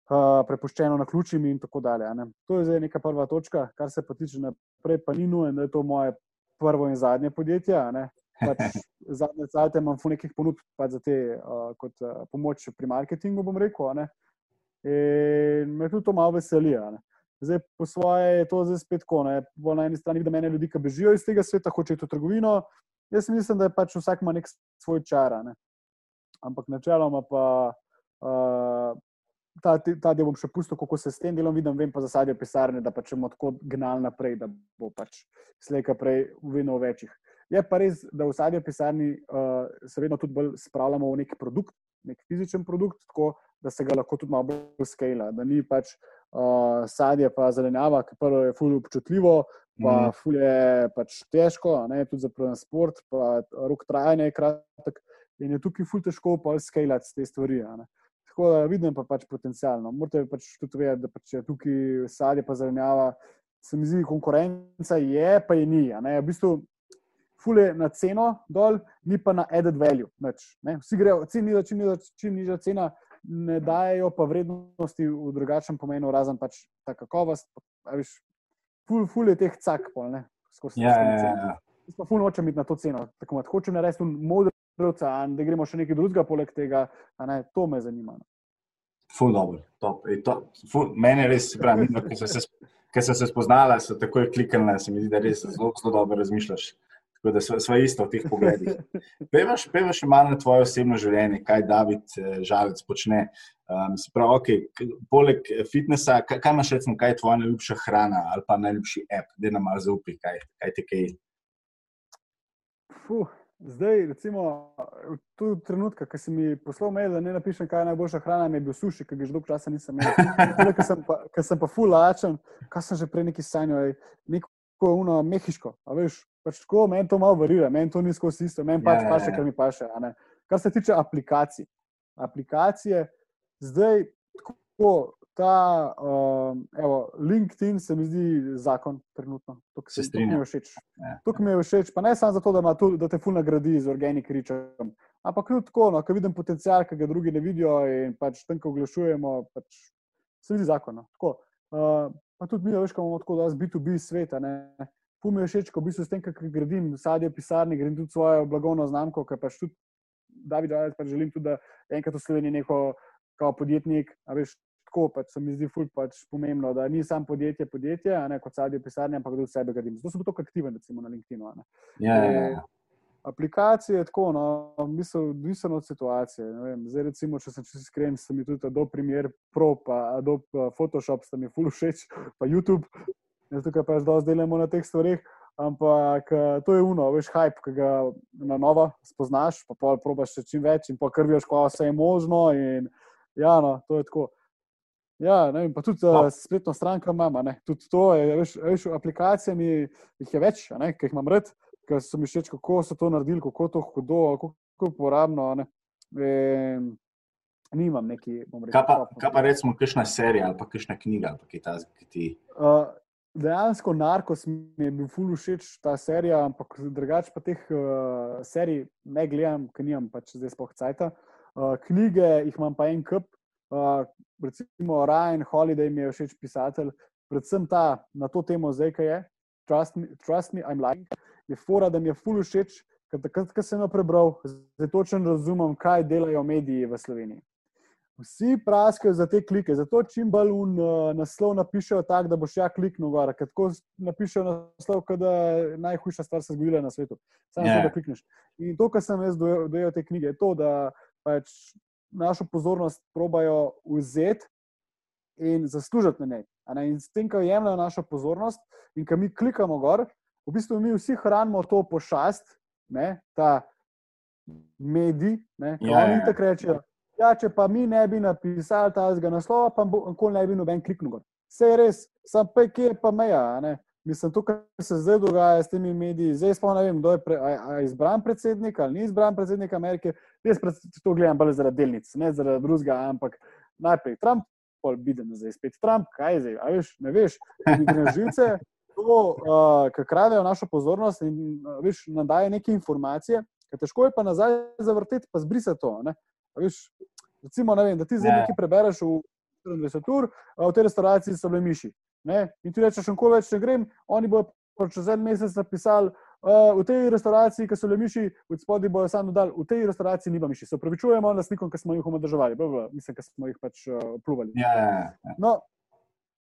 Uh, prepuščeno na ključimi, in tako dalje. Ne. To je zdaj neka prva točka, kar se pa tiče naprej, pa ni nujno, da je to moje prvo in zadnje podjetje. Pač zadnje cajtke imam v nekih ponudb pač za te uh, kot uh, pomoč pri marketingu, rekel. In me tudi to malo veseli. Zdaj, po svoje je to zdaj spet tako. Na eni strani, da meni ljudi, ki bežijo iz tega sveta, hočejo to trgovino. Jaz mislim, da je pač vsak ima nek svoj čar. Ne? Ampak načeloma pa. Uh, Ta, ta del bom še pustil, kako se s tem delom vidim, vem pa za sadje pisarne, da pa če bomo tako gnali naprej, da bo pač slejka prej v vedno večjih. Je pa res, da v sadju pisarni uh, se vedno tudi bolj spravljamo v neki produkt, nek fizičen produkt, tako da se ga lahko tudi malo bolj skala. Da ni pač uh, sadje, pa zelenjava, ki prvo je fully občutljivo, pa mm. fully je pač težko, ne, tudi za transport, pa rok trajanja je kratek in je tukaj fully težko pa skalati te stvari. Tako da vidim pa pač potencialno. Morate pač tudi vedeti, da pač je tukaj sadje, pa zelenjava. Se mi zdi, konkurenca je, pa je ni. V bistvu, fule na ceno dol, ni pa na added value. Neč, ne? Vsi grejo, čim nižja, čim nižja, čim nižja cena, ne dajo pa vrednosti v drugačnem pomenu, razen pač ta kakovost. Ful, ful je teh cak, pol, ne, skozi. Ja, ja, ja. Jaz pa ful nočem iti na to ceno. Tako mat, hočem narediti modrca, da gremo še nekaj drugega poleg tega, ne, to me zanima. No. Ful dobro, top. E, to, ful, mene res, pravi, ker so se spoznala, so takoj kliknila, se mi zdi, da res zelo, zelo dobro razmišljaš. Tako da smo isto v teh pogledih. Pevaš, pevaš malo na tvoje osebno življenje, kaj David eh, Žalec počne. Um, pravi, okay, poleg fitnesa, kaj, kaj imaš, recimo, kaj je tvoja najljubša hrana ali pa najljubši app, da nam malo zaupi, kaj, kaj te kaj. Fuh. Zdaj, recimo, tu trenutka, ki si mi poslal mail, da ne napišem, kaj je najboljša hrana, mi je bil suši, ki ga že dolgo časa nisem imel. Ker sem, sem pa full lačen, kaj sem že prej neki sanjal, neko uno mehiško. Veš, pač tako, meni to malo varira, meni to ni skozi isto, meni pač ja, paše, ja, kar mi paše. Kar se tiče aplikacij. Aplikacije, zdaj, tako, ta uh, evo, LinkedIn se mi zdi zakon, trenutno. To, se strinjam. Ja. To, ki mi je všeč, pa ne samo zato, da, tu, da te fulno gradi z organik ričem, ampak tudi tako, no, ko vidim potencial, ki ga drugi ne vidijo in pač tam, ko oglašujemo, pač se mi zdi zakon. No. Uh, pa tudi mi, veš, ko imamo tako, da z B2B sveta. Fum je všeč, ko v bistvu s tem, kar gradim, sadje pisarni, gradim tudi svojo blagovno znamko, ker pač tudi, da vidim, da pač želim tudi, da enkrat v Sloveniji neko. Kao podjetnik, a veš, tako pač se mi zdi ful pač pomembno, da ni samo podjetje, podjetje, ne, kot sadje pisarne, ampak tudi sebe gradim. Zato sem tako aktiven, recimo na LinkedIn-u. Ja, ja, ja. Aplikacije je tako, no, mislim, odvisno od situacije. Zdaj, recimo, če sem čisto iskren, sem tudi Adobe Premiere Pro, pa Adobe eh, Photoshop, sta mi ful všeč, pa YouTube, jaz tukaj pač dosti delamo na teh stvarih. Ampak eh, to je uno, veš, hype, ki ga na novo spoznaš, pa pa probaš še čim več in pa krviš, ko vse je možno. In, ja, no, to je tako. Ja, vem, pa tudi no. spletno stran imamo. Tudi to je, veš, veš aplikacijami jih je več, ki jih imam red, ker so mi všeč, kako so to naredili, kako to hudo, kako uporabno. Ne. E, nimam neki. Rekel, kaj, pa, kaj pa recimo, kakšna serija ali pa kakšna knjiga, ali kaj ta zgodi? Uh, dejansko narkos mi je bil ful všeč ta serija, ampak drugače pa teh uh, serij ne gledam, ker nimam pač zdaj spoh cajta. Uh, knjige jih imam pa en kup, Uh, recimo Ryan Holiday mi je všeč pisatelj, predvsem ta na to temo, zdaj kaj je. Trust me, trust me, I'm lying. Je fora, da mi je ful všeč, ker takrat, ko sem jo prebral, zdaj točno razumem, kaj delajo mediji v Sloveniji. Vsi praskajo za te klike, zato čim bolj un, uh, naslov napišejo tako, da boš ja kliknil gor, ker tako napišejo naslov, da je najhujša stvar se zgodila na svetu. Samo yeah. Ja. da klikneš. In to, kar sem jaz dojel te knjige, je to, da pač našo pozornost probajo vzeti in zaslužiti na njej. In s tem, ko jemljajo našo pozornost in ko mi klikamo gor, v bistvu mi vsi hranimo to pošast, ne, ta medij, ki ja, oni ja. tako rečejo. Ja, če pa mi ne bi napisali tega naslova, pa nikoli ne bi noben kliknil. Vse je res, samo pa kje je pa meja. Mislim, to, kar se zdaj dogaja s temi mediji, zdaj sploh ne vem, kdo je pre, a, a izbran predsednik ali ni izbran predsednik Amerike. Jaz to gledam bolj zaradi delnic, ne zaradi drugega, ampak najprej Trump, pol Biden, zdaj spet Trump, kaj zdaj, a veš, ne veš, mi gre živce, to, uh, kar kradejo našo pozornost in uh, veš, nam daje neke informacije, ker težko je pa nazaj zavrteti, pa zbrisati to. Veš, recimo, ne vem, da ti zdaj nekaj prebereš v 24 ur, v tej restauraciji so bile miši. Ne? In ti rečeš, še več ne grem, oni bodo čez en mesec napisali, uh, v tej restauraciji, ki so le miši, v spodnji bojo samo dal, v tej restauraciji nima miši. Se upravičujemo lastnikom, ki smo jih omadeževali, mislim, ki smo jih pač uh, pluvali. Ja, ja, ja. No,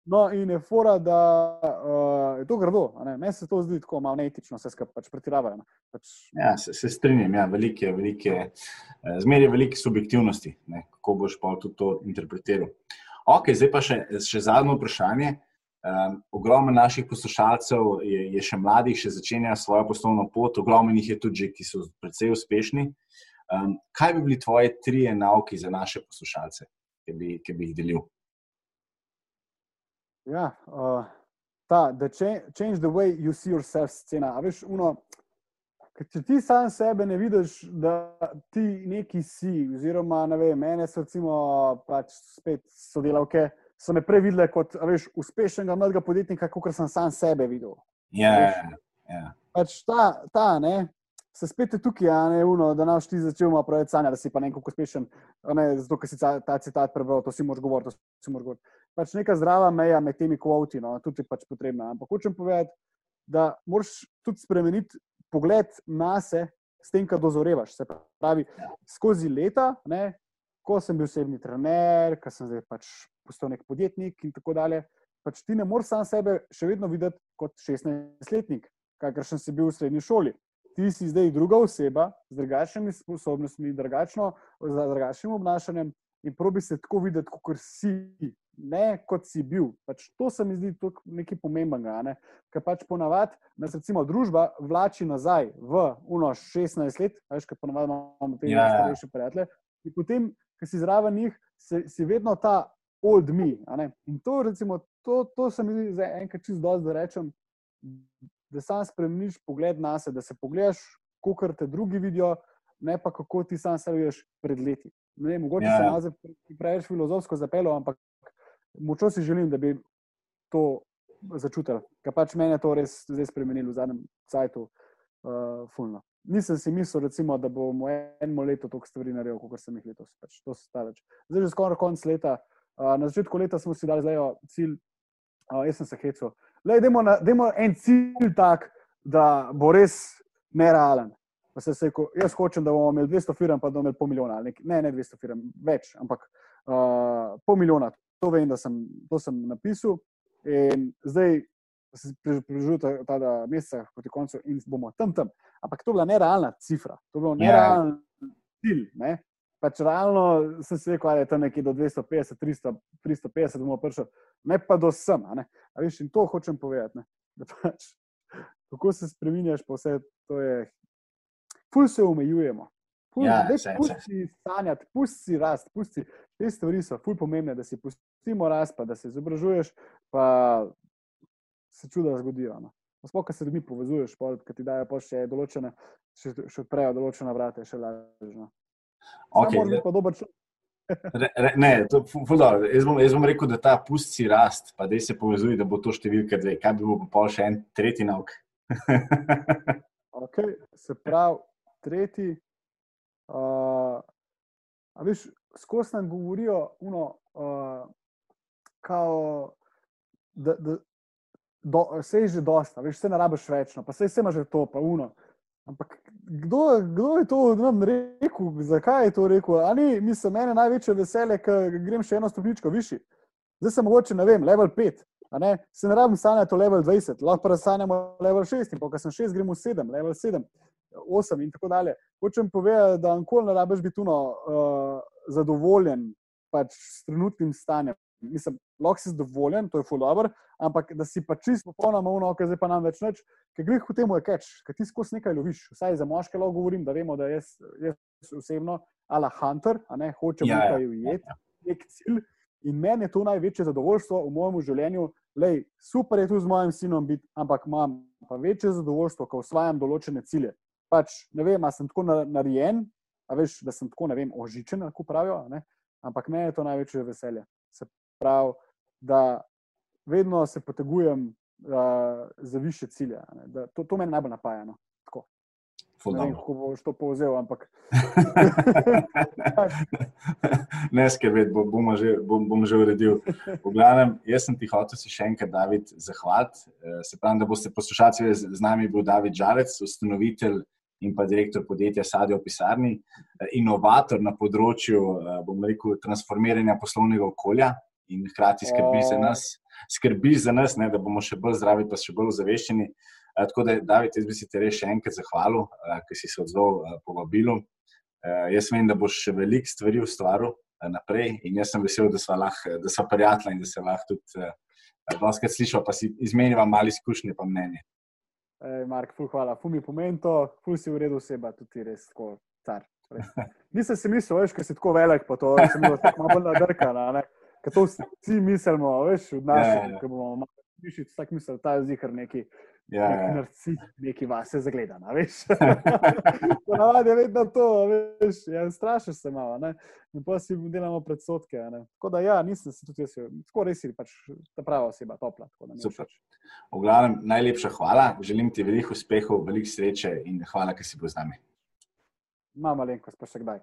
no, in je fora, da uh, je to grdo. Meni se to zdi tako malo neetično, vse skupaj pač pretiravajo. No. Pač... Ja, se, se strinjam, ja, velike, velike, zmeraj velike subjektivnosti, ne, kako boš pa tudi to interpretiral. Ok, zdaj pa še, še zadnje vprašanje. Um, ogromno naših poslušalcev je, je še mladih, še začenjajo svojo poslovno pot, ogromno jih je tudi, ki so precej uspešni. Um, kaj bi bili tvoje tri nauke za naše poslušalce, ki bi, ki bi jih delil? Ja, uh, ta, da change the way you see yourself, scena. Veš, uno, če ti sam sebe ne vidiš, da ti neki si, oziroma ne vem, mene so recimo pač spet sodelavke so me prej videli kot veš, uspešnega mladega podjetnika, kot sem sam sebe videl. Ja, ja, ja. Pač ta, ta ne, se spet je tukaj, ne, uno, da naš ti začel malo preveč sanjati, da si pa nekako uspešen. Ne, zato, ker si ta, ta citat prebral, to si moraš govoriti. Govor. Pač neka zdrava meja med temi kvoti, no, tudi pač potrebna. Ampak hočem povedati, da moraš tudi spremeniti pogled na sebe. S tem, kar dozorevaš, se pravi, skozi leta, ne, ko sem bil osebni trener, ko sem zdaj pač postal nek podjetnik in tako dalje. Pač ti ne moreš sam sebe še vedno videti kot 16-letnik, kakor sem si bil v srednji šoli. ti si zdaj druga oseba z drugačnimi sposobnostmi, drugačno, z drugačnim obnašanjem in probi se tako videti, kot si, ne kot si bil. Pač to se mi zdi nekaj pomembnega. Ne? Ker pač ponavadi nas recimo družba vlači nazaj v uno 16 let, veš, ker ponavadi imamo te ja. starejše prijatelje. In potem, ki si zraven njih, si, si vedno ta old me. In to, recimo, to, to se mi zdi za enkrat čisto dovolj, da rečem, da sam spremeniš pogled na sebe, da se pogledaš, kako te drugi vidijo, ne pa kako ti sam se vidiš pred leti. Ne vem, mogoče ja. se nazaj preveč filozofsko zapelo, ampak močno si želim, da bi to začutil, ker pač meni je to res zdaj spremenilo v zadnjem času. Uh, fulno. Nisem si mislil, recimo, da bom eno leto toliko stvari naredil, kot sem jih letos. Pač, to se stane. Zdaj, že skoraj konec leta. Uh, na začetku leta smo si dali zdaj cilj, uh, jaz sem se hecel. Dajmo en cilj tak, da bo res nerealen. Se, se, ko, jaz hočem, da bomo imeli 200 firm, pa da bomo imeli pol milijona. Ne, ne 200 firm, več, ampak uh, pol milijona. To vem, da sem, to sem napisal. In zdaj se približuje ta, ta, ta mesec, kot je koncu, in bomo tam tam. Ampak to je bila nerealna cifra, to je bil ja. nerealen yeah. cilj. Ne? Pač realno sem se rekel, da je tam nekje do 250, 300, 350, bomo prišli, ne pa do sem. Veš, in to hočem povedati. Pač, kako se spremenjaš, pa vse to je. Ful se omejujemo. Ja, pusti sanjati, pusti rast, pusti. Te stvari so ful pomembne, da si pustimo rast, pa da se izobražuješ, pa se čuda zgodijo. No. Sploh, ko se ljudmi povezuješ, ki ti dajo še določene, še, še odprejo določena vrata, je še lažje. No. Okay, Samo pa dober človek. Re, re, ne, to, fudor, jaz, bom, jaz bom rekel, da ta pusti rast, pa da se povezuje, da bo to številka dve. Kaj bi bil pa še en tretji nauk? okay, se pravi, tretji. Uh, a veš, skozi nam govorijo, uno, uh, kao, da, da do, se je že dosta, veš, se ne rabiš več, no, pa se je že to, pa uno. Ampak kdo, kdo je to nam rekel, zakaj je to rekel? Ali mislim, meni je največje veselje, ker grem še eno stopničko višji. Zdaj sem mogoče, ne vem, level 5. Ne? Se ne rabim sanjati o level 20, lahko pa sanjamo level 6, in ko sem 6, gremo 7, level 7, 8 in tako dalje. Hočem povedati, da nikoli ne rabiš biti tuno uh, zadovoljen pač s trenutnim stanjem mislim, lahko si zadovoljen, to je fulano, ampak da si pa čisto popolnoma uno, ker zdaj pa nam več neč, ker greh v tem je keč, ker ti skozi nekaj loviš. Vsaj za moške lahko govorim, da vemo, da jaz, jaz osebno, ala hunter, a ne hočem ja, nekaj ja. ujeti, nek cilj. In meni je to največje zadovoljstvo v mojem življenju. Lej, super je tu z mojim sinom biti, ampak imam pa večje zadovoljstvo, ko osvajam določene cilje. Pač ne vem, ali sem tako narejen, a veš, da sem tako, ne vem, ožičen, kako pravijo, ne? ampak meni je to največje veselje. Se pravi, da vedno se potegujem uh, za više cilje. To, to me najbolj napaja. No. Ne vem, kako boš to povzel, ampak. ne skrbeti, bom, bom, bom že uredil. V glavnem, jaz sem ti hotel se še enkrat, David, zahvaliti. Eh, se pravi, da boste poslušali, z nami bo David Žalec, ustanovitelj in pa direktor podjetja Sadio Pisarni, eh, inovator na področju, eh, bom rekel, transformiranja poslovnega okolja in hkrati skrbi za nas, skrbi za nas ne, da bomo še bolj zdravi, pa še bolj ozaveščeni. Tako da, David, jaz bi se ti res še enkrat zahvalil, ker si se odzval po vabilu. Jaz vem, da boš še veliko stvari ustvaril naprej in jaz sem vesel, da smo, lahko, da smo prijatelji in da se lahko tudi doskrat slišal, pa si izmenjava mali izkušnje pa mnenje. Ej, Mark, ful, hvala. Ful mi pomeni to, ful si v redu oseba, tudi res tako car. Nisem si mislil, veš, ker si tako velik, pa to sem bil tako malo nadrkan ker to vsi mislimo, veš, od nas, ja, ja, ja. ki bomo malo mišic, tako mislijo, ta je zihar neki. Ja, ja. Narci, neki vas je zagledan, veš. Ponavadi je vedno to, veš, ja, strašiš se malo, ne? in pa si delamo predsotke. Tako da, ja, nisem se tudi jaz, res je, pač ta prava oseba, topla. Super. V glavnem, najlepša hvala, želim ti veliko uspehov, veliko sreče in hvala, ker si bil z nami. Mama, Lenko, še kdaj.